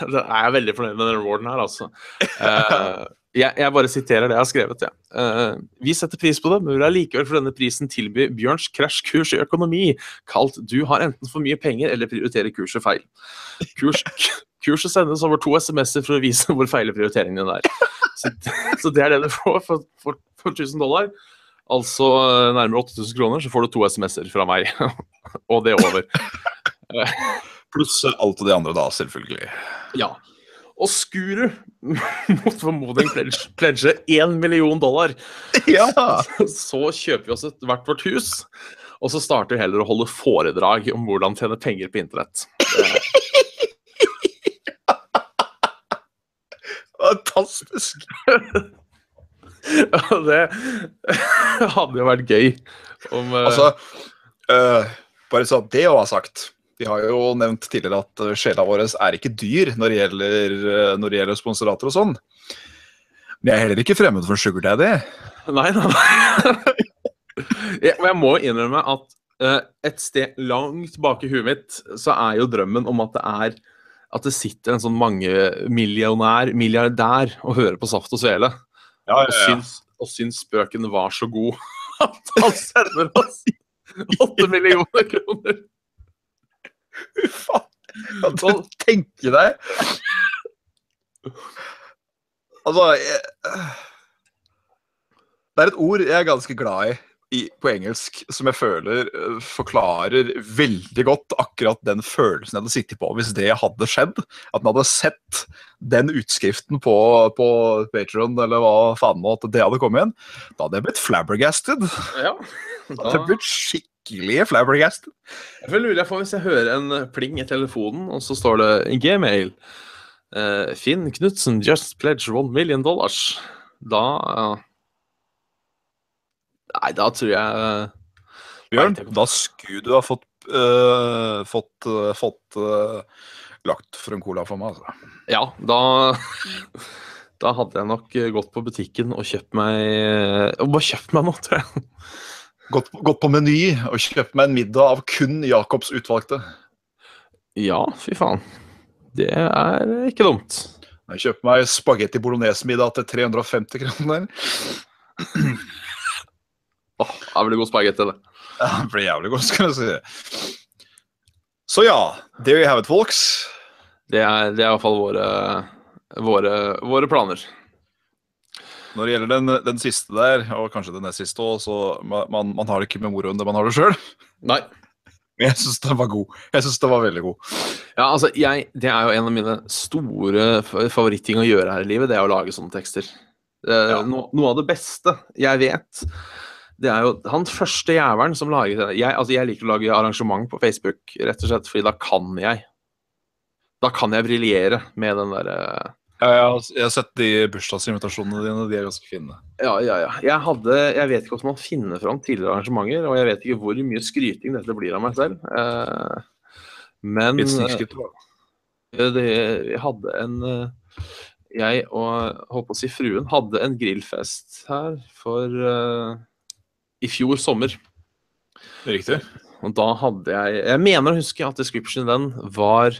Da er jeg veldig fornøyd med den rewarden her, altså. Jeg, jeg bare siterer det jeg har skrevet. Ja. Uh, vi setter pris på det, men vil allikevel for denne prisen tilby Bjørns krasjkurs i økonomi, kalt 'Du har enten for mye penger eller prioriterer kurset feil'. Kurs, kurset sendes over to SMS-er for å vise hvor feil prioriteringen din er. Så, så det er det du får for, for, for 1000 dollar. Altså eh, nærmere 8000 kroner, så får du to SMS-er fra meg. Og det er over. Pluss alt det andre, da, selvfølgelig. Ja. Og Skuru, mot formodning, pledge- pledger én million dollar. Ja! Så kjøper vi oss et, hvert vårt hus, og så starter vi heller å holde foredrag om hvordan tjene penger på internett. Fantastisk. Det hadde jo vært gøy om eh, Altså, uh, bare så det òg er sagt. Vi har jo nevnt tidligere at eh, sjela vår er ikke dyr når det gjelder, eh, når det gjelder sponsorater og sånn. Men jeg er heller ikke fremmed for sugar daddy. Nei, nei, nei. jeg, jeg må innrømme at eh, et sted langt bak i huet mitt, så er jo drømmen om at det er at det sitter en sånn mangemillionær, milliardær, og hører på Saft og Svele, Ja, og syns, og syns spøken var så god at han sender oss åtte millioner kroner. Faen. Kan du tenke deg Altså jeg, Det er et ord jeg er ganske glad i, i på engelsk som jeg føler eh, forklarer veldig godt akkurat den følelsen jeg hadde sittet på hvis det hadde skjedd. At man hadde sett den utskriften på, på Patreon eller hva faen nå, at det hadde kommet igjen. Da hadde jeg blitt flabbergasted. Ja. Da hadde jeg blitt skikkelig flabbergasted. Jeg lurer på hvis jeg hører en pling i telefonen, og så står det Gmail. Uh, Finn Knutsen just pledge one million dollars. Da uh, Nei, da tror jeg uh, Bjørn, Nei, da skulle du ha fått, fått, fått lagt for en cola for meg, altså. Ja, da Da hadde jeg nok gått på butikken og kjøpt meg Og bare kjøpt meg noe, tror jeg. Gått, gått på Meny og kjøpt meg en middag av kun Jacobs utvalgte. Ja, fy faen. Det er ikke dumt. Jeg kjøper meg spagetti bolognese-middag til 350 kroner. Åh, da blir god spagetti, det. Ja, det blir jævlig godt, skal jeg si. Så ja, there you have it, folks. Det er, det er i hvert fall våre, våre, våre planer. Når det gjelder den, den siste der, og kanskje den nest siste òg, så man, man, har det ikke med moroen det man har det sjøl. Nei. Jeg syns den var god. Jeg syns den var veldig god. Ja, altså, jeg, det er jo en av mine store fa- favoritting å gjøre her i livet, det er å lage sånne tekster. Eh, Ja. no, noe av det beste jeg vet, det er jo han første jævelen som lager det. Jeg, altså, jeg liker å lage arrangement på Facebook, rett og slett, fordi da kan jeg. Da kan jeg briljere med den derre Ja, jeg, har, jeg har sett de bursdagsinvitasjonene dine, de er ganske fine. Ja, ja, ja. Jeg, hadde, jeg vet ikke hvordan man finner fram tidligere arrangementer, og jeg vet ikke hvor mye skryting dette blir av meg selv. Eh, men Litt. Eh, det, jeg hadde en eh, Jeg og holdt å si fruen hadde en grillfest her for eh, i fjor sommer. Riktig. Og da hadde jeg Jeg mener å huske at description i den var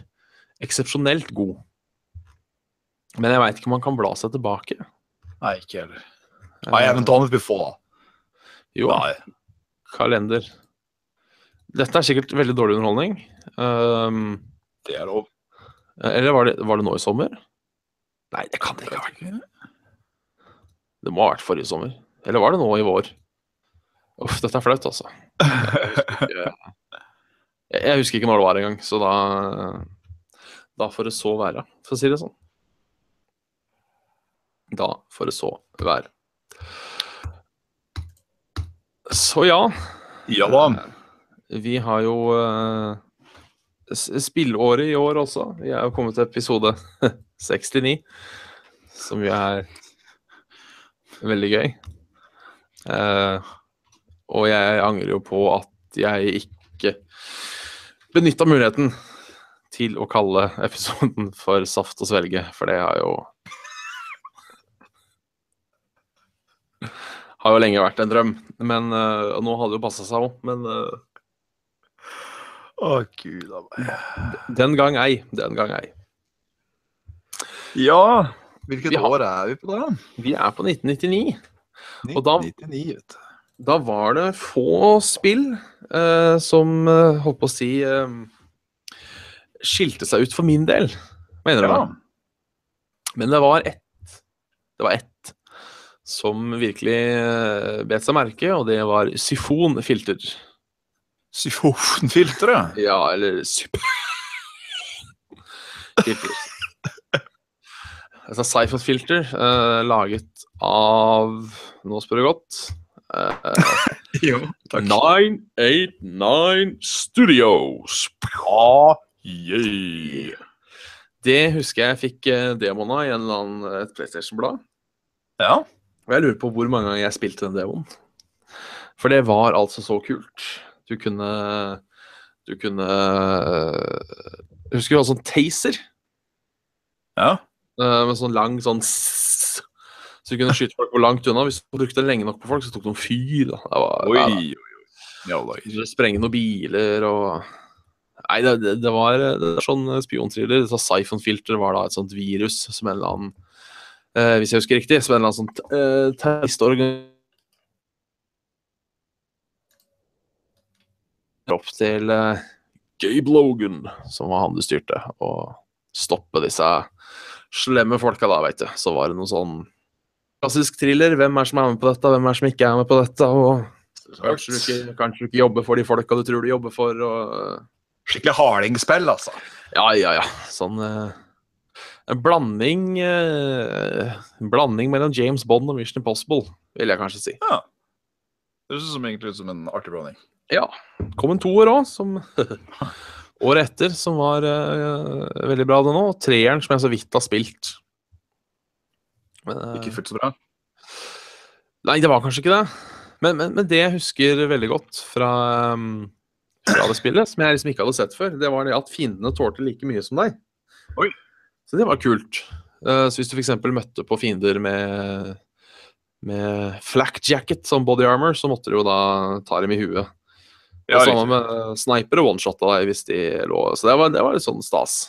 eksepsjonelt god. Men jeg veit ikke om man kan bla seg tilbake. Nei, ikke heller. I haven't done it before. Jo, Nei. kalender. Dette er sikkert veldig dårlig underholdning. Um, Det er lov. eller var det, var det nå i sommer? Nei, det kan det ikke ha vært. Det må ha vært forrige sommer. Eller var det nå i vår? Uff, dette er flaut, altså. Jeg, jeg husker ikke når det var engang, så da Da får det så være, for å si det sånn. Da får det så være. Så ja. Ja da. Vi har jo uh, spillåret i år også. Vi er jo kommet til episode 69, som jo er veldig gøy. Eh, og jeg angrer jo på at jeg ikke benytta muligheten til å kalle episoden for Saft og svelge, for det har jo Har jo lenge vært en drøm. Men uh, nå hadde det jo passa seg òg, men uh, Å, gud a meg. den gang ei. Den gang ei. Ja, hvilket har- år er vi på da? Vi er på 1999. Og da- 1999, vet du. Da var det få spill eh, som eh, holdt på å si skilte seg ut for min del, mener jeg. Ja. Men det var ett Det var ett som virkelig eh, bet seg merke, og det var syfonfilter. Syfonfilter, Ja, Ja, eller syfonfilter. Filter. Altså Siphon-filter, eh, laget av Nå spør du godt. eh, Jo, takk. 989 Studios. Ah, Yeah. Det husker jeg fikk eh, demoen av i en eller annen et PlayStation-blad. ja. Og jeg lurer på hvor mange ganger jeg spilte den demoen. For det var altså så kult. Du kunne Du kunne øh, Jeg husker du hadde sånn taser ja. øh, med sånn lang sånn sss, Så du kunne skyte folk hvor langt unna. Hvis du brukte den lenge nok på folk, så tok de fyr. Da. Det var, Oi, ja, oi, oi. Sprenge noen biler og Nei, det, det, det var det var sånn spionthriller. Siphonfilter var da et sånt virus som en eller annen eh, Hvis jeg husker riktig, som en eller annen sånn eh, terroristorganisasjon opp til eh, Gabe Logan, som var han du styrte, og stoppe disse slemme folka da, veit du. Så var det noe sånn klassisk thriller. Hvem er som er med på dette, hvem er som ikke er med på dette? og Kanskje du ikke, kanskje du ikke jobber for de folka du tror du jobber for. og Skikkelig hardingspill, altså. Ja, ja, ja. Sånn eh, En blanding eh, En blanding mellom James Bond og Mission Impossible, vil jeg kanskje si. Ja. Det høres egentlig ut som en artig blanding. Ja. Kom en toer òg, som året etter, som var eh, veldig bra, det nå. Og treeren, som jeg så vidt har spilt. Men, eh, Ikke fullt så bra. Nei, det var kanskje ikke det. Men, men, men det jeg husker veldig godt fra, um, fra det spillet, som jeg liksom ikke hadde sett før, det var det at fiendene tålte like mye som deg. Oi. Så det var kult. Eh, så hvis du f.eks. møtte på fiender med, med flak jacket som body armor, så måtte du jo da ta dem i huet. Ja, og sammen med sniper og one-shotta deg hvis de lå Så det var, det var litt sånn stas.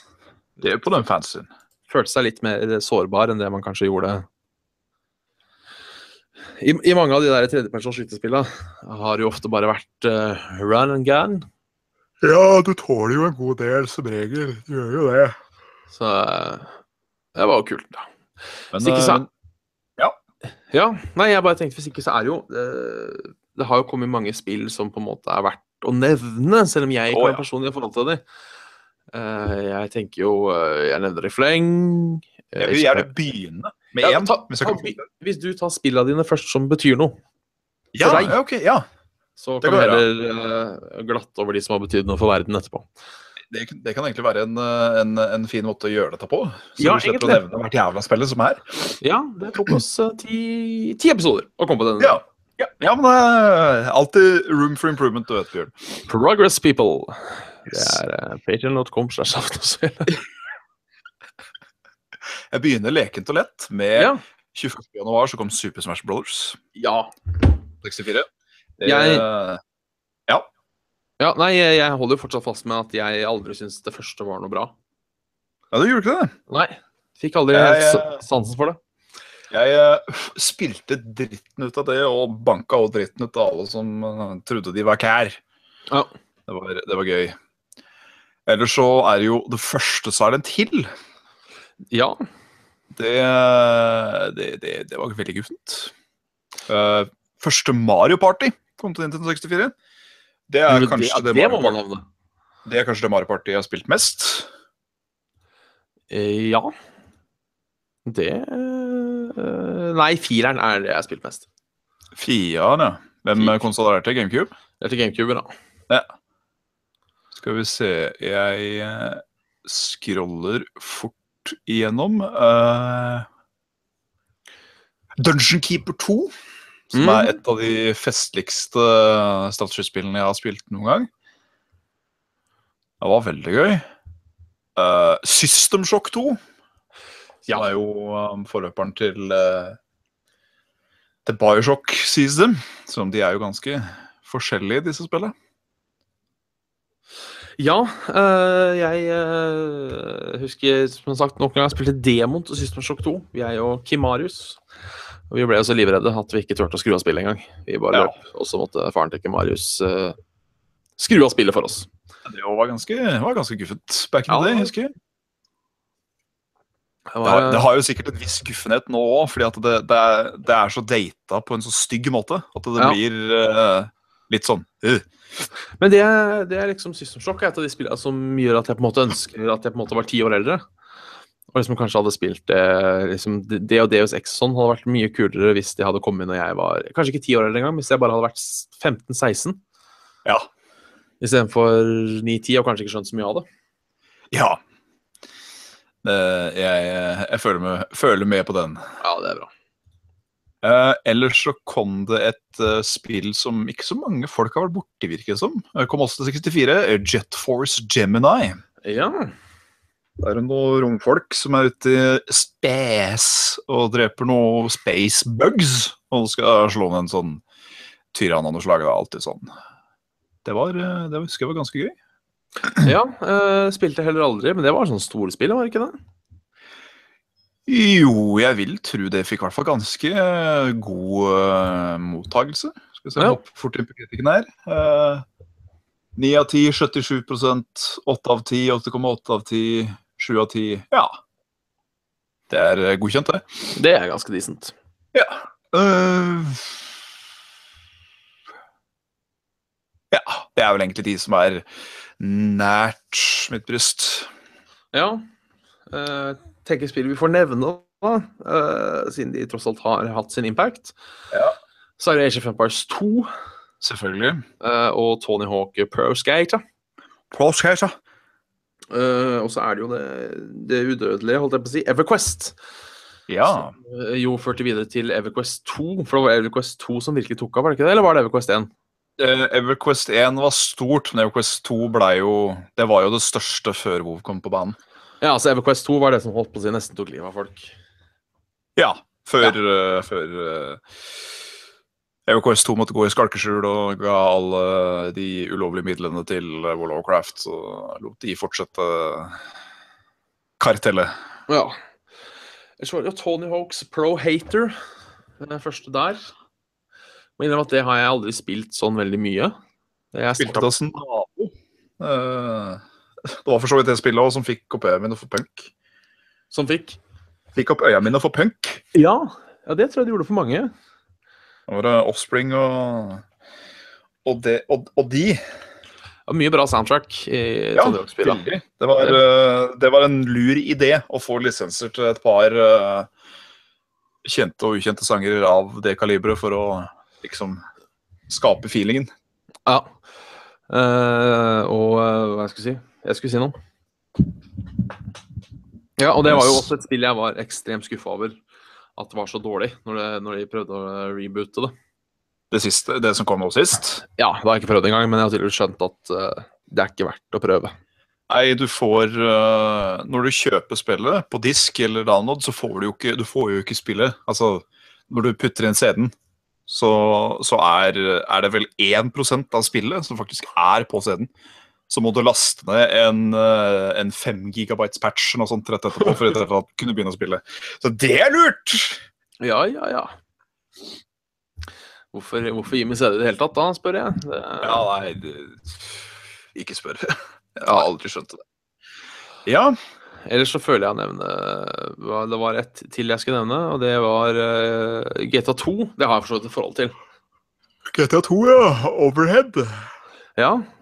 Det er på den fansen. Følte seg litt mer sårbar enn det man kanskje gjorde i, I mange av de der tredjepersons skytespillene har det jo ofte bare vært uh, run and gun. Ja, du tåler jo en god del som regel. Du gjør jo det. Så eh, det var jo kult, da. Men, Hvis ikke så ja. Ja, nei, jeg bare tenkte hvis ikke så er det jo det, Det har jo kommet mange spill som på en måte er verdt å nevne, selv om jeg ikke har ja. personlig forhold til dem. Eh, jeg tenker jo eh, Jeg nevner i fleng. eh, jeg vil gjerne begynne med én. Ja, hvis du tar spillene dine først som betyr noe, ja, for deg. okay, ok, ja. så kan vi heller uh, glatte over de som har betydd noe for verden etterpå. Det, det kan egentlig være en, eh, en, en fin måte å gjøre dette på. Så Ja, du slipper egentlig. å nevne hvert jævla spillet som er. Ja, det tok oss eh, ti, ti episoder å komme på denne. Ja, ja, ja men det er alltid room for improvement, du vet, Bjørn. Progress People. Det er uh, patreon.com slash aftenspillet. Jeg begynner lekent og lett med Ja. 21. januar så kom Super Smash Brothers ja. 64. Det, Jeg- Ja, nei, jeg, jeg holder jo fortsatt fast med at jeg aldri syntes det første var noe bra. Ja, du gjorde ikke det? Nei. Fikk aldri Jeg, helt eh, sansen for det. Jeg eh, spilte dritten ut av det, og banka også dritten ut av alle som uh, trodde de var kær. Ja. Det var, det var gøy. Ellers så er det jo det første Silent Hill. Ja. Det, det, det, det var veldig guffent. Uh, første Mario Party kom til Nintendo 64. Det er kanskje det, det Mario det er kanskje det Mario Party jeg har spilt mest. Eh, ja. Det eh, Nei, fireren er det jeg har spilt mest. Fiaen, ja. Hvem er til? GameCube? Det er til GameCube, da. Skal vi se Jeg eh, scroller fort igjennom. Uh... Dungeon Keeper 2, som Mm. er et av de festligste strategispillene jeg har spilt noen gang. Det var veldig gøy. Uh, System Shock 2, som Ja. er jo um, forløperen til uh, til Bioshock Season, Som de er jo ganske forskjellige, disse spillene. Ja, øh, jeg øh, husker som sagt nok en gang jeg spilte demon til System Shock 2, jeg og Kim Marius. Og vi ble jo så livredde at vi ikke turte å skru av spillet engang. Vi bare Ja. løp, og så måtte faren til Marius uh, skru av spillet for oss. Det var ganske, var ganske guffent back in Ja, the day, husker jeg. Det Det var, har, det har jo sikkert en viss guffenhet nå òg, fordi at det, det, er, det er så data på en så stygg måte at det Ja. blir uh, litt sånn uh. Men det, det er liksom System Shock er et av de spillene som gjør at jeg på en måte ønsker at jeg på en måte var ti år eldre. Og liksom kanskje hadde spilt det liksom, Det og Deus Ex sånn hadde vært mye kulere hvis de hadde kommet når jeg var Kanskje ikke ti år engang, hvis jeg bare hadde vært 15-16 Ja. istedenfor 9-10 og kanskje ikke skjønt så mye av det. Ja. Eh, jeg jeg føler, med, føler med på den. Ja, det er bra. Uh, ellers så kom det et uh, spill som ikke så mange folk har vært borti, virker det som. Kom også til 64. eh, Jet Force Gemini. Ja. Det er noen romfolk som er ute i space og dreper noen space bugs. Og skal slå ned en sånn tyrann av noe slag. Det er alltid sånn. Det var, eh, det husker jeg var ganske gøy. ja øh, spilte heller aldri, men det var sånn storspill, var det ikke det? Jo, jeg vil tro det fikk i hvert fall ganske eh, god uh, mottagelse. Skal vi se Ja. fort inn på kritikken her. Eh, 9 av 10, 77 8 av 10, 8,8 av 10, 7 av 10. Ja. Det er eh, godkjent, det. Det er ganske decent. Eh, ja, det er vel egentlig de som er nært mitt bryst. Ja. Uh, tenker spill vi får nevne, da, uh, siden de tross alt har hatt sin impact. Ja. Så er det Age of Empires 2 Selvfølgelig. Uh, og Tony Hawk Pro Skater. Proskater. Uh, Eh, og så er det jo det, det udødelige, holdt jeg på å si, Everquest. Ja. Som eh, jo førte videre til Everquest 2, for det var Everquest 2 som virkelig tok av, var det ikke det? Eller var det Everquest 1? Eh, Everquest 1 var stort, men Everquest 2 ble jo Det var jo det største før WoW kom på banen. Ja, altså Everquest 2 var det som holdt på å si nesten tok livet av folk. Ja. Før, ja. Uh, før uh, EOKS2 måtte gå i skalkeskjul og ga alle de ulovlige midlene til eh, World of Craft. Så lot de fortsette kartellet. Ja. Jeg var jo Tony Hawks Pro Hater, den første der. Må innrømme at det har jeg aldri spilt sånn veldig mye. Jeg spilte det som nabo. Det var for så vidt det spillet også, som fikk opp øya mine for punk. Som fikk? Fikk opp øya mine for punk. Ja, ja det tror jeg det gjorde for mange. Det var det Offspring og og, det, og, og de. Det var mye bra soundtrack i Ja, veldig. Det var, eh, det var en lur idé å få lisenser til et par eh, kjente og ukjente sanger av det kaliberet for å liksom skape feelingen. Ja. Uh, og hva skal jeg si? Jeg skulle si noe. Ja, og det var jo også et spill jeg var ekstremt skuffa over. At det var så dårlig når, det, når de prøvde å reboote det. Det siste, det som kom nå sist. Ja, det har jeg ikke prøvd engang, men jeg har tydeligvis skjønt at uh, det er ikke verdt å prøve. Nei, du får uh, Når du kjøper spillet på disk eller download, så får du jo ikke, du får jo ikke spillet. Altså, når du putter inn CD-en, så, så er, er det vel 1% av spillet som faktisk er på CD-en. Så må du laste ned en, eh, en 5 gigabytes patch og noe sånt rett etterpå for i det hele kunne begynne å spille. Så det er lurt! Ja, ja, ja. Hvorfor, hvorfor gi meg CD i det hele tatt, da, spør jeg. Det, Ja, nei, det, ikke spør. Jeg har aldri skjønt det. Ja, Ellers så føler jeg å nevne Det var ett til jeg skulle nevne, og det var uh, GTA 2. Det har jeg forstått et forhold til. GTA 2, ja. Overhead. Ja, eh,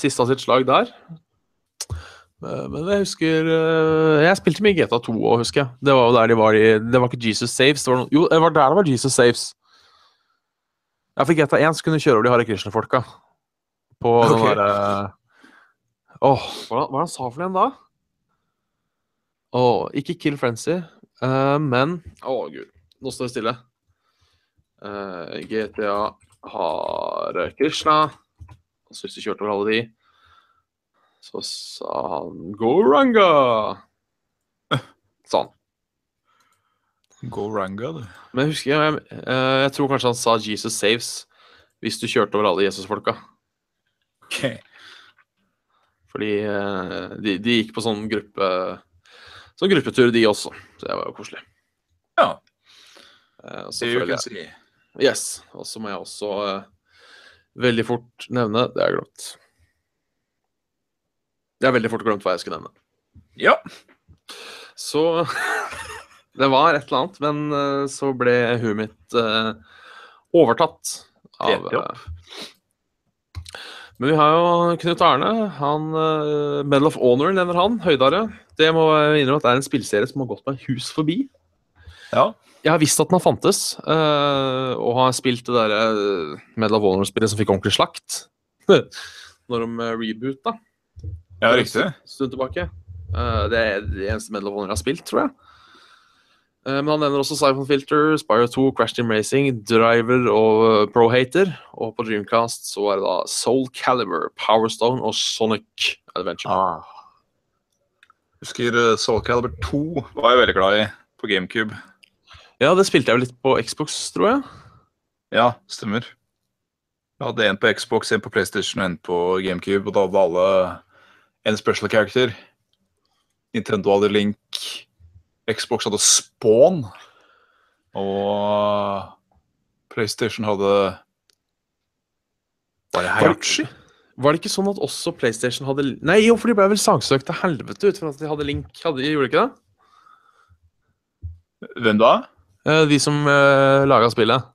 siste av sitt slag der. Eh, Men jeg husker eh, Jeg spilte mye GTA 2 òg, husker jeg. Det var jo der de var i Det var ikke Jesus Saves. Det var jo, det var der det var Jesus Saves. Ja, for GTA 1 så kunne du kjøre over de Hare Krishna-folka. På den Ok. derre Åh, hva hva han sa for en da? Åh, ikke Kill Frenzy, uh, men Å, gud. Nå står det stille. Uh, GTA Hare Krishna. Så hvis du kjørte over alle de, så sa han Goranga. Sa han. Go Ranga, du. Men jeg husker jeg, jeg, jeg tror kanskje han sa Jesus saves hvis du kjørte over alle Jesus-folka. Ok. Fordi eh, de, de gikk på sånn gruppe Sånn gruppetur, de også. Så det var jo koselig. Ja. Eh, Det føler jeg si. Yes. Og så må jeg også eh, veldig fort nevne Det jeg glemt. Jeg har veldig fort glemt hva jeg skulle nevne. Ja. Så Det var et eller annet, men eh, så ble huet mitt uh, overtatt av uh, Men vi har jo Knut Arne. Han uh, Medal of Honor nevner han. Høydare. Det må jeg innrømme at det er en spillserie som har gått meg hus forbi. Ja. Jeg har visst at den har fantes, uh, og har spilt det derre Medal of Honor-spillet som fikk ordentlig slakt. Når de uh, reboota ja, riktig. en stund tilbake. Uh, det er det eneste Medal of Honor jeg har spilt, tror jeg. Uh, men han nevner også Siphon Filter, Spire 2, Crash Team Racing, Driver og eh, Pro Hater. Og på Dreamcast så er det da Soul Caliber, Powerstone og Sonic Adventure. Ah. Husker Soul Calibur 2 var jeg veldig glad i på GameCube. Ja, det spilte jeg jo litt på Xbox, tror jeg. Ja, stemmer. Jeg hadde en på Xbox, en på PlayStation og en på GameCube, og da hadde alle en special character. Nintendo hadde Link, Xbox hadde Spawn, og PlayStation hadde Bare Hayachi? Var det ikke sånn at også PlayStation hadde Nei, jo, for de ble vel saksøkt til helvete ut for at de hadde Link. Hadde, gjorde de ikke det? Hvem da? Eh, De som uh, laga spillet.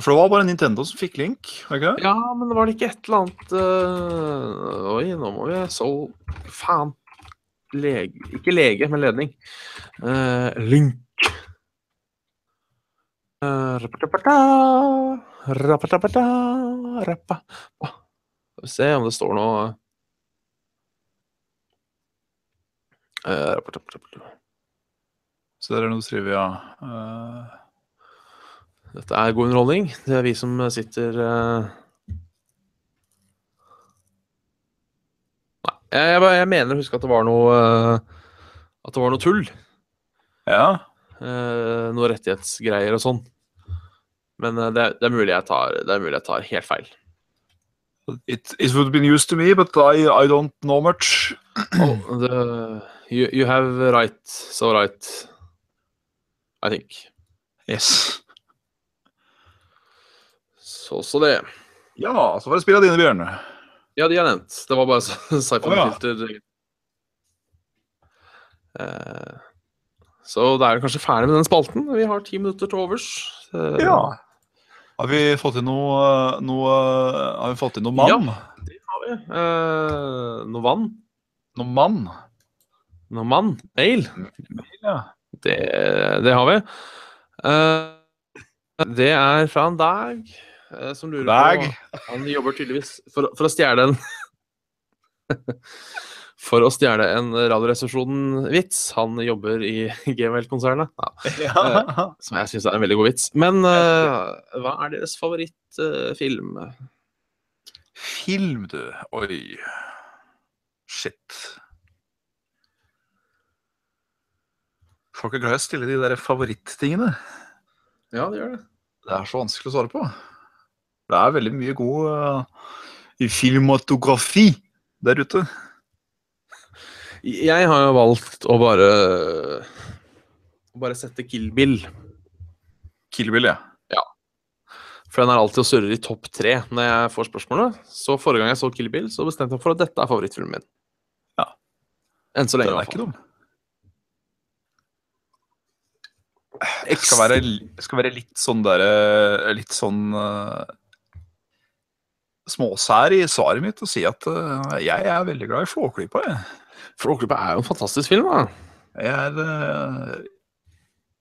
For det var bare Nintendo som fikk Link, det ikke det? Ja, men var det ikke et eller annet uh, Oi, nå må vi så Faen. Lege Ikke lege, men ledning. Uh, link. Eh, rapatapata, rapatapata, Skal vi se om det står noe Eh, rapatapata. Så der er noe trivia. Uh, Dette er god underholdning. Det er vi som sitter uh... Nei, jeg, jeg, jeg mener å huske at det var noe uh... At det var noe tull. ja. Uh, noe rettighetsgreier og sånn. Men uh, det, er- det, er mulig jeg tar, det er mulig jeg tar helt feil. It, it would been used to me, but I, I don't know much. Oh, the, you, you have right, so right. I think. Yes. Så så det. Ja, så var det spillet av dine, Bjørn. Ja, de er nevnt. Det var bare Cypher-filter. Oh, ja. Eh, så da er vi kanskje ferdig med den spalten. Vi har ti minutter til overs. Uh, Ja. Har vi fått inn noe, noe Har vi fått inn noe mann? Det har vi. Uh, noe vann. Noe mann? Noe mann. Mail? Mail. Ja. Det, det har vi. Eh, det er fra en Dag eh, som lurer Dag. på Han jobber tydeligvis for, for å stjele en For å stjele en Radioresepsjonen-vits. Han jobber i GML-konsernet. Ja, ja. som jeg syns er en veldig god vits. Men eh, hva er deres favorittfilm? Film, du. Oi. Shit. Folk er glad i å stille de der favoritttingene. ja, det gjør det. Det er så vanskelig å svare på. Det er veldig mye god uh, filmatografi der ute. Jeg har jo valgt å bare å bare sette Kill Bill. Kill Bill, ja. For den er alltid og surrer i topp tre når jeg får spørsmålet. Så forrige gang jeg så Kill Bill, så bestemte jeg for at dette er favorittfilmen min. Ja. Enn så lenge, i er hvert ikke fall. Det skal være, skal være litt sånn derre Litt sånn uh, småsær i svaret mitt og si at uh, jeg er veldig glad i Flåklypa. Jeg. Flåklypa er jo en fantastisk film. da. Jeg har uh,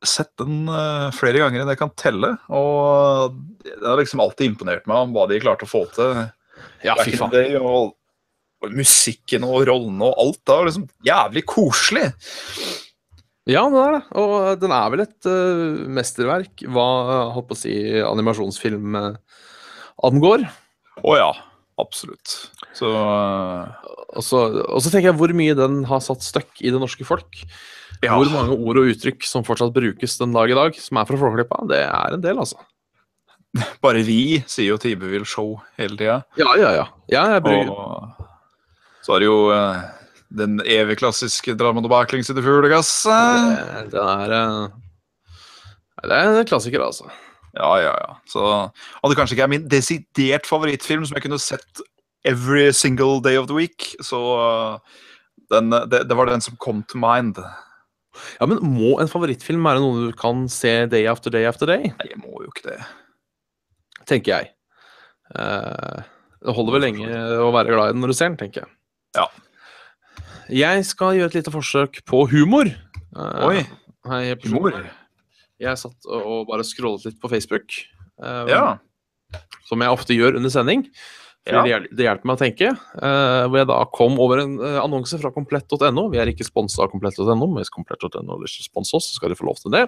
sett den flere ganger enn jeg kan telle, og det har liksom alltid imponert meg om hva de klarte å få til. Ja, fy faen. Det, og, og musikken og rollene og alt. Det var liksom jævlig koselig. Ja, den er det. Og den er vel et uh, mesterverk hva holdt på å si, animasjonsfilm uh, angår. Å ja. Absolutt. Så uh... og, så og så tenker jeg hvor mye den har satt støkk i det norske folk. Ja. Hvor mange ord og uttrykk som fortsatt brukes den dag i dag, som er fra Flåklypa, det er en del, altså. Bare vi sier jo Tibevill Show hele tida. Ja, ja, ja. ja. Og så er det jo uh, den evig klassiske 'dra og baklengs i det fuglegasset'. Det, er uh, Det er en klassiker, altså. Ja, ja, ja. Så, og det kanskje ikke er min desidert favorittfilm som jeg kunne sett every single day of the week. Så uh, den, det, det, var den som kom to mind. Ja, Men må en favorittfilm være noe du kan se day after day after day? Nei, jeg må jo ikke det tenker jeg. Uh, det holder vel lenge å være glad i den når du ser den, tenker jeg. Ja. Jeg skal gjøre et lite forsøk på humor. Uh, Oi. Hei, humor? Jeg satt og bare scrollet litt på Facebook. Um, ja. Som jeg ofte gjør under sending. Ja. Det hjelper meg å tenke. Uh, hvor jeg da kom over en annonse fra komplett.no. Vi er ikke sponsa av komplett.no, men hvis komplett.no vil sponse oss, så skal de få lov til det.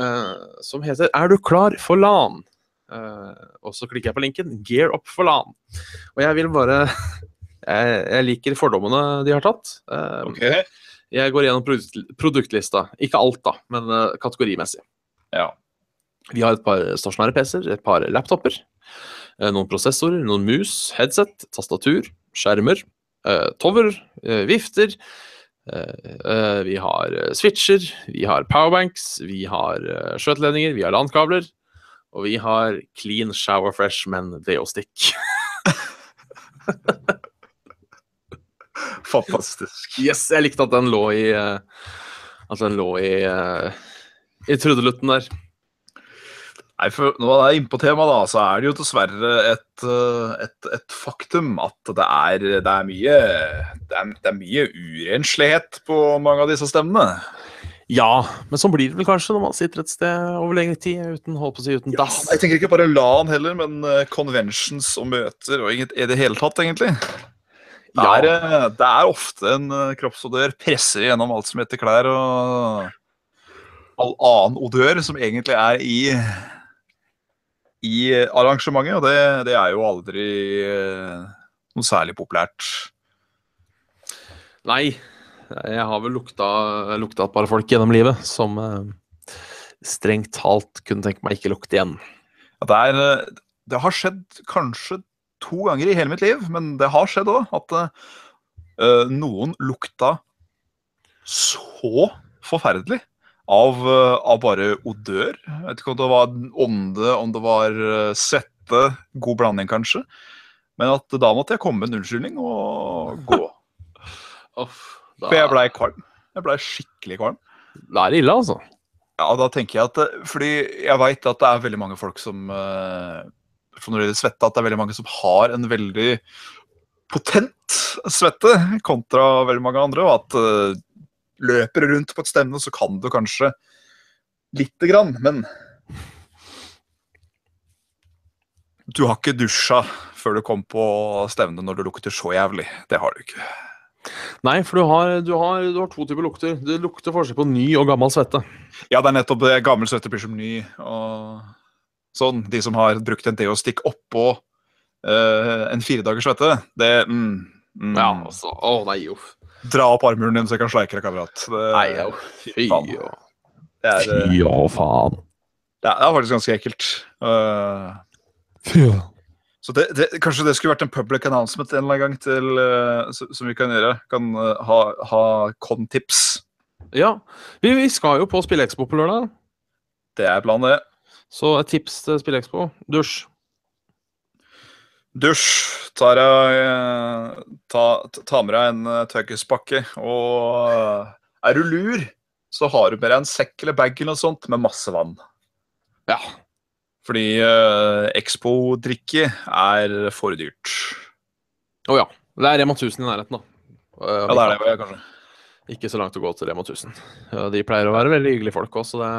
Uh, som heter 'Er du klar for LAN?' Uh, og så klikker jeg på linken 'Gear up for LAN'. Og jeg vil bare jeg, jeg, liker fordommene de har tatt. Uh, okay. Jeg går gjennom produkt, produktlista. Ikke alt, da, men uh, kategorimessig. Ja. Vi har et par stasjonære PC-er, et par laptoper, noen prosessorer, noen mus, headset, tastatur, skjermer, tover, vifter. vi har switcher, vi har powerbanks, vi har skjøteledninger, vi har landkabler. Og vi har clean shower fresh, men Deostic. Fantastisk. Yes, jeg likte at den lå i uh, At den lå i uh, i trudelutten der. Nei, for Når man er inne på temaet, da, så er det jo dessverre et, eh, et, et faktum at det er, det er mye det er, det er mye urenslighet på mange av disse stemmene. Ja, men sånn blir det vel kanskje når man sitter et sted over lengre tid uten holdt på å si, uten dass. Ja, jeg tenker ikke bare LAN heller, men conventions og møter og i det hele tatt, egentlig. Det er, ja. uh, det er ofte en uh, kroppsodør presser gjennom alt som heter klær, og all annen odør som egentlig er i, i arrangementet, og det, det, er jo aldri noe særlig populært. Nei, jeg har vel lukta, lukta et par folk gjennom livet som strengt talt kunne tenke meg ikke lukte igjen. Ja, det, er, eh, det, har skjedd kanskje to ganger i hele mitt liv, men det har skjedd òg at uh, noen lukta så forferdelig av, uh, av, bare odør. Jeg vet ikke om det var ånde, om det var svette, god blanding kanskje. Men at da måtte jeg komme med en unnskyldning og gå. Off. Da... For jeg blei kvalm. Jeg blei skikkelig kvalm. Da er det ille, altså. Ja, da tenker jeg at Fordi jeg veit at det er veldig mange folk som eh, For når det gjelder svette, at det er veldig mange som har en veldig potent svette kontra veldig mange andre. Og at uh, løper rundt på et stevne, så kan du kanskje lite grann, men Du har ikke dusja før du kom på stevnet når du lukter så jævlig. Det har du ikke. Nei, for du har, du, har, du har, to typer lukter. Det lukter forskjell på ny og gammel svette. Ja, det er nettopp det. Gammel svette blir som ny. og sånn. De som har brukt en deostikk oppå uh, en firedagers svette, det mm, mm. Ja, altså. Å nei, uff. Dra opp armhulen din, så jeg kan sleike deg, kamerat. Det, nei, jo. Fy jo. Fy og faen. Det er, det er faktisk ganske ekkelt. Uh, Fy. Så det, det, Kanskje det skulle vært en public announcement en eller annen gang til, uh, som vi kan gjøre. Kan uh, ha, ha con-tips. Ja. Vi, vi, skal jo på Spillekspo på lørdag. Det er planen, det. Så et tips til SpillExpo Dusj. Dusj. Tar jeg, ta, ta med deg en uh, tørkespakke. Og er du lur, så har du med deg en sekk eller bag eller noe sånt med masse vann. Ja. Fordi uh, Expo-drikke er for dyrt. Å oh, ja. Det er Rema 1000 i nærheten, da. Uh, ja, det er det, kanskje. Ikke så langt å gå til Rema 1000. Uh, de pleier å være veldig hyggelige folk også, det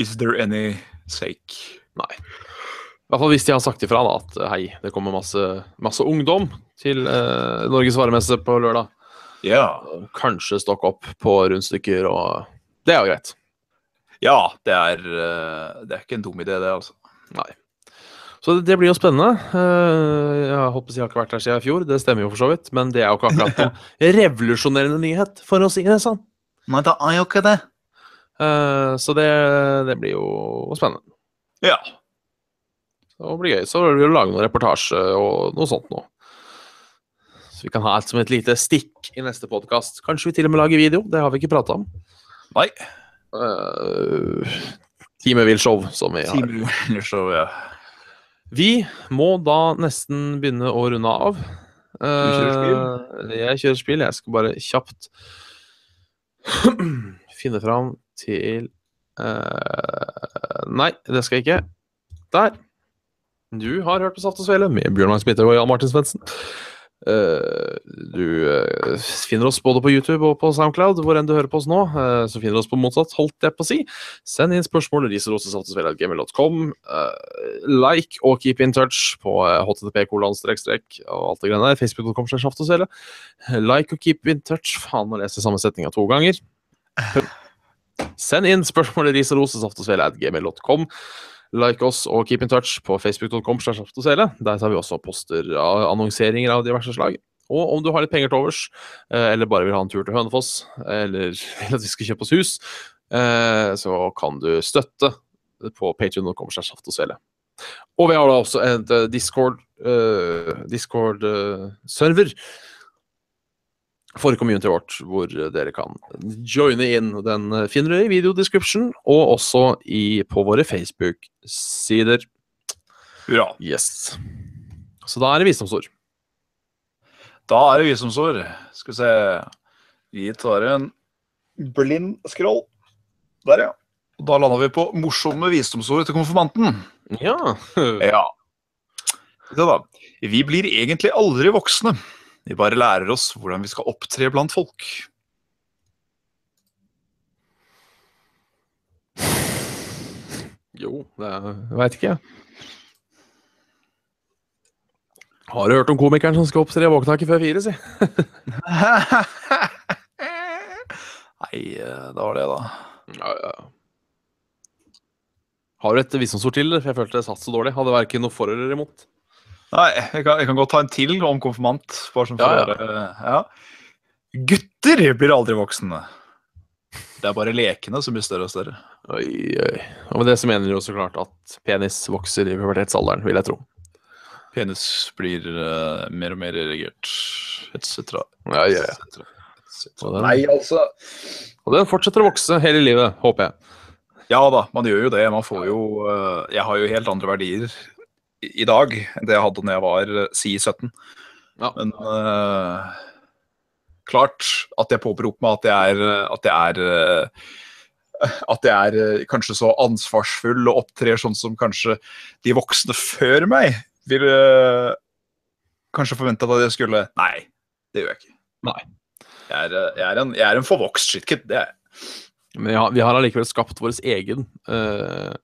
Is there any sake? Nei. I hvert fall hvis de har sagt ifra da, at hei, det kommer masse, masse ungdom til eh, Norges varemesse på lørdag. Ja. Kanskje stokke opp på rundstykker, og det er jo greit. ja det, er, eh, det er ikke en dum idé, det, altså. Nei. Så det, det blir jo spennende. Eh, Jeg si jeg har ikke vært her siden i fjor, det stemmer jo for så vidt, men det er jo ikke akkurat en revolusjonerende nyhet, for å si det sånn. Nei, det er jo ikke det. Eh, Så det, det blir jo spennende. Ja. Det blir gøy. Så det å lage noen reportasje og noe sånt nå. Så vi kan ha alt som et lite stikk i neste podkast. Kanskje vi til og med lager video, det har vi ikke prata om. Nei. Uh, Time vil show, som vi har. Så, ja. Vi må da nesten begynne å runde av. kjører Eh, jeg kjører spill. Jeg skal bare kjapt finne fram til uh, Nei, det skal jeg ikke. Der. Du har hørt på Saft og Svele med Bjørn Magnus Midthaug og Jan Martin Svendsen. Uh, du uh, finner oss både på YouTube og på Soundcloud, hvor enn du hører på oss nå. Uh, så finner du oss på motsatt, holdt jeg på å si. Send inn spørsmål riserosesaftosvele.gmail.com. Uh, like og keep in touch på http kolon strek strek og alt det greiene der. Facebook.com slash. Like og keep in touch. Faen, nå leser jeg samme setninga to ganger. Send inn spørsmål gmail.com. Like oss og keep in touch på facebook.com. Der tar vi også poster av annonseringer av diverse slag. Og om du har litt penger til overs, eh, eller bare vil ha en tur til Hønefoss, eller vil at vi skal kjøpe oss hus, eh, så kan du støtte på patreon.com. Og vi har da også en eh, Discord, eh, Discord for community vårt, hvor dere kan joine inn. Den finner dere i videodescription, og også i, på våre Facebook-sider. Hurra. Yes. Så da er det visdomsord. Da er det visdomsord. Skal vi se Vi tar en blind scroll. Der, ja. Og da landa vi på morsomme visdomsord til konfirmanten. Ja. Ja. Se da. Vi blir egentlig aldri voksne. Vi bare lærer oss hvordan vi skal opptre blant folk. Jo, det veit ikke jeg. Har du hørt om komikeren som skal opptre våkna ikke før fire, si? Nei, eh, det var det, da. Ja, ja. Har du et visdomsord til? For jeg følte det satt så dårlig. Hadde verken noe for eller imot. Nei, jeg kan, jeg kan godt ta en til om konfirmant. Bare som for Ja, å ja. Gutter blir aldri voksne. Det er bare lekene som blir større og større. Oi, oi. Og med det så mener du jo så klart at penis vokser i pubertetsalderen, vil jeg tro. Penis blir uh, mer og mer erigert, etc. Ja, ja, ja. Et etc. Og den- Nei, altså Og den fortsetter å vokse hele livet, håper jeg. Ja da, man gjør jo det. Man får jo uh, Jeg har jo helt andre verdier i, dag enn det jeg hadde når jeg var eh, si 17. Ja. Men uh, klart at jeg påberoper meg at jeg er, at jeg er eh, at jeg er eh, kanskje så ansvarsfull og opptrer sånn som kanskje de voksne før meg ville eh, kanskje forventet at jeg skulle. Nei, det gjør jeg ikke. Nei. Jeg er, eh, jeg er en, jeg er en forvokst shitkid. Det er jeg. Men ja, vi har allikevel skapt vår egen eh,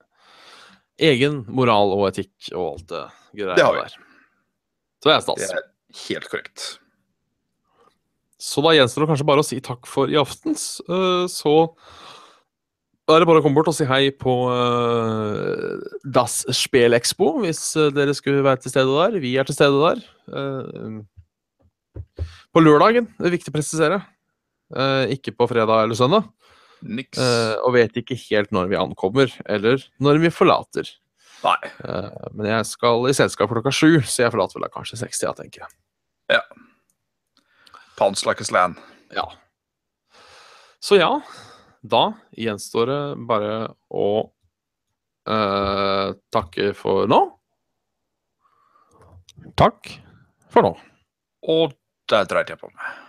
Egen moral og etikk og alt det greia Det der. Så det er stas. Det er helt korrekt. Så da gjenstår det kanskje bare å si takk for i aftens. eh, så da er det bare å komme bort og si hei på uh, Das Spelexpo, hvis eh, dere skulle være til stede der. Vi er til stede der. Eh, på lørdagen, det er viktig å presisere. Eh, ikke på fredag eller søndag. Niks. Eh, og vet ikke helt når vi ankommer, eller når vi forlater. Nei. Uh, men jeg skal i selskap klokka sju, så jeg forlater vel da kanskje 60, tenker jeg. Pounds like a slan. Ja. Så ja, da gjenstår det bare å uh, takke for nå. Takk for nå. Og der dreit jeg på meg.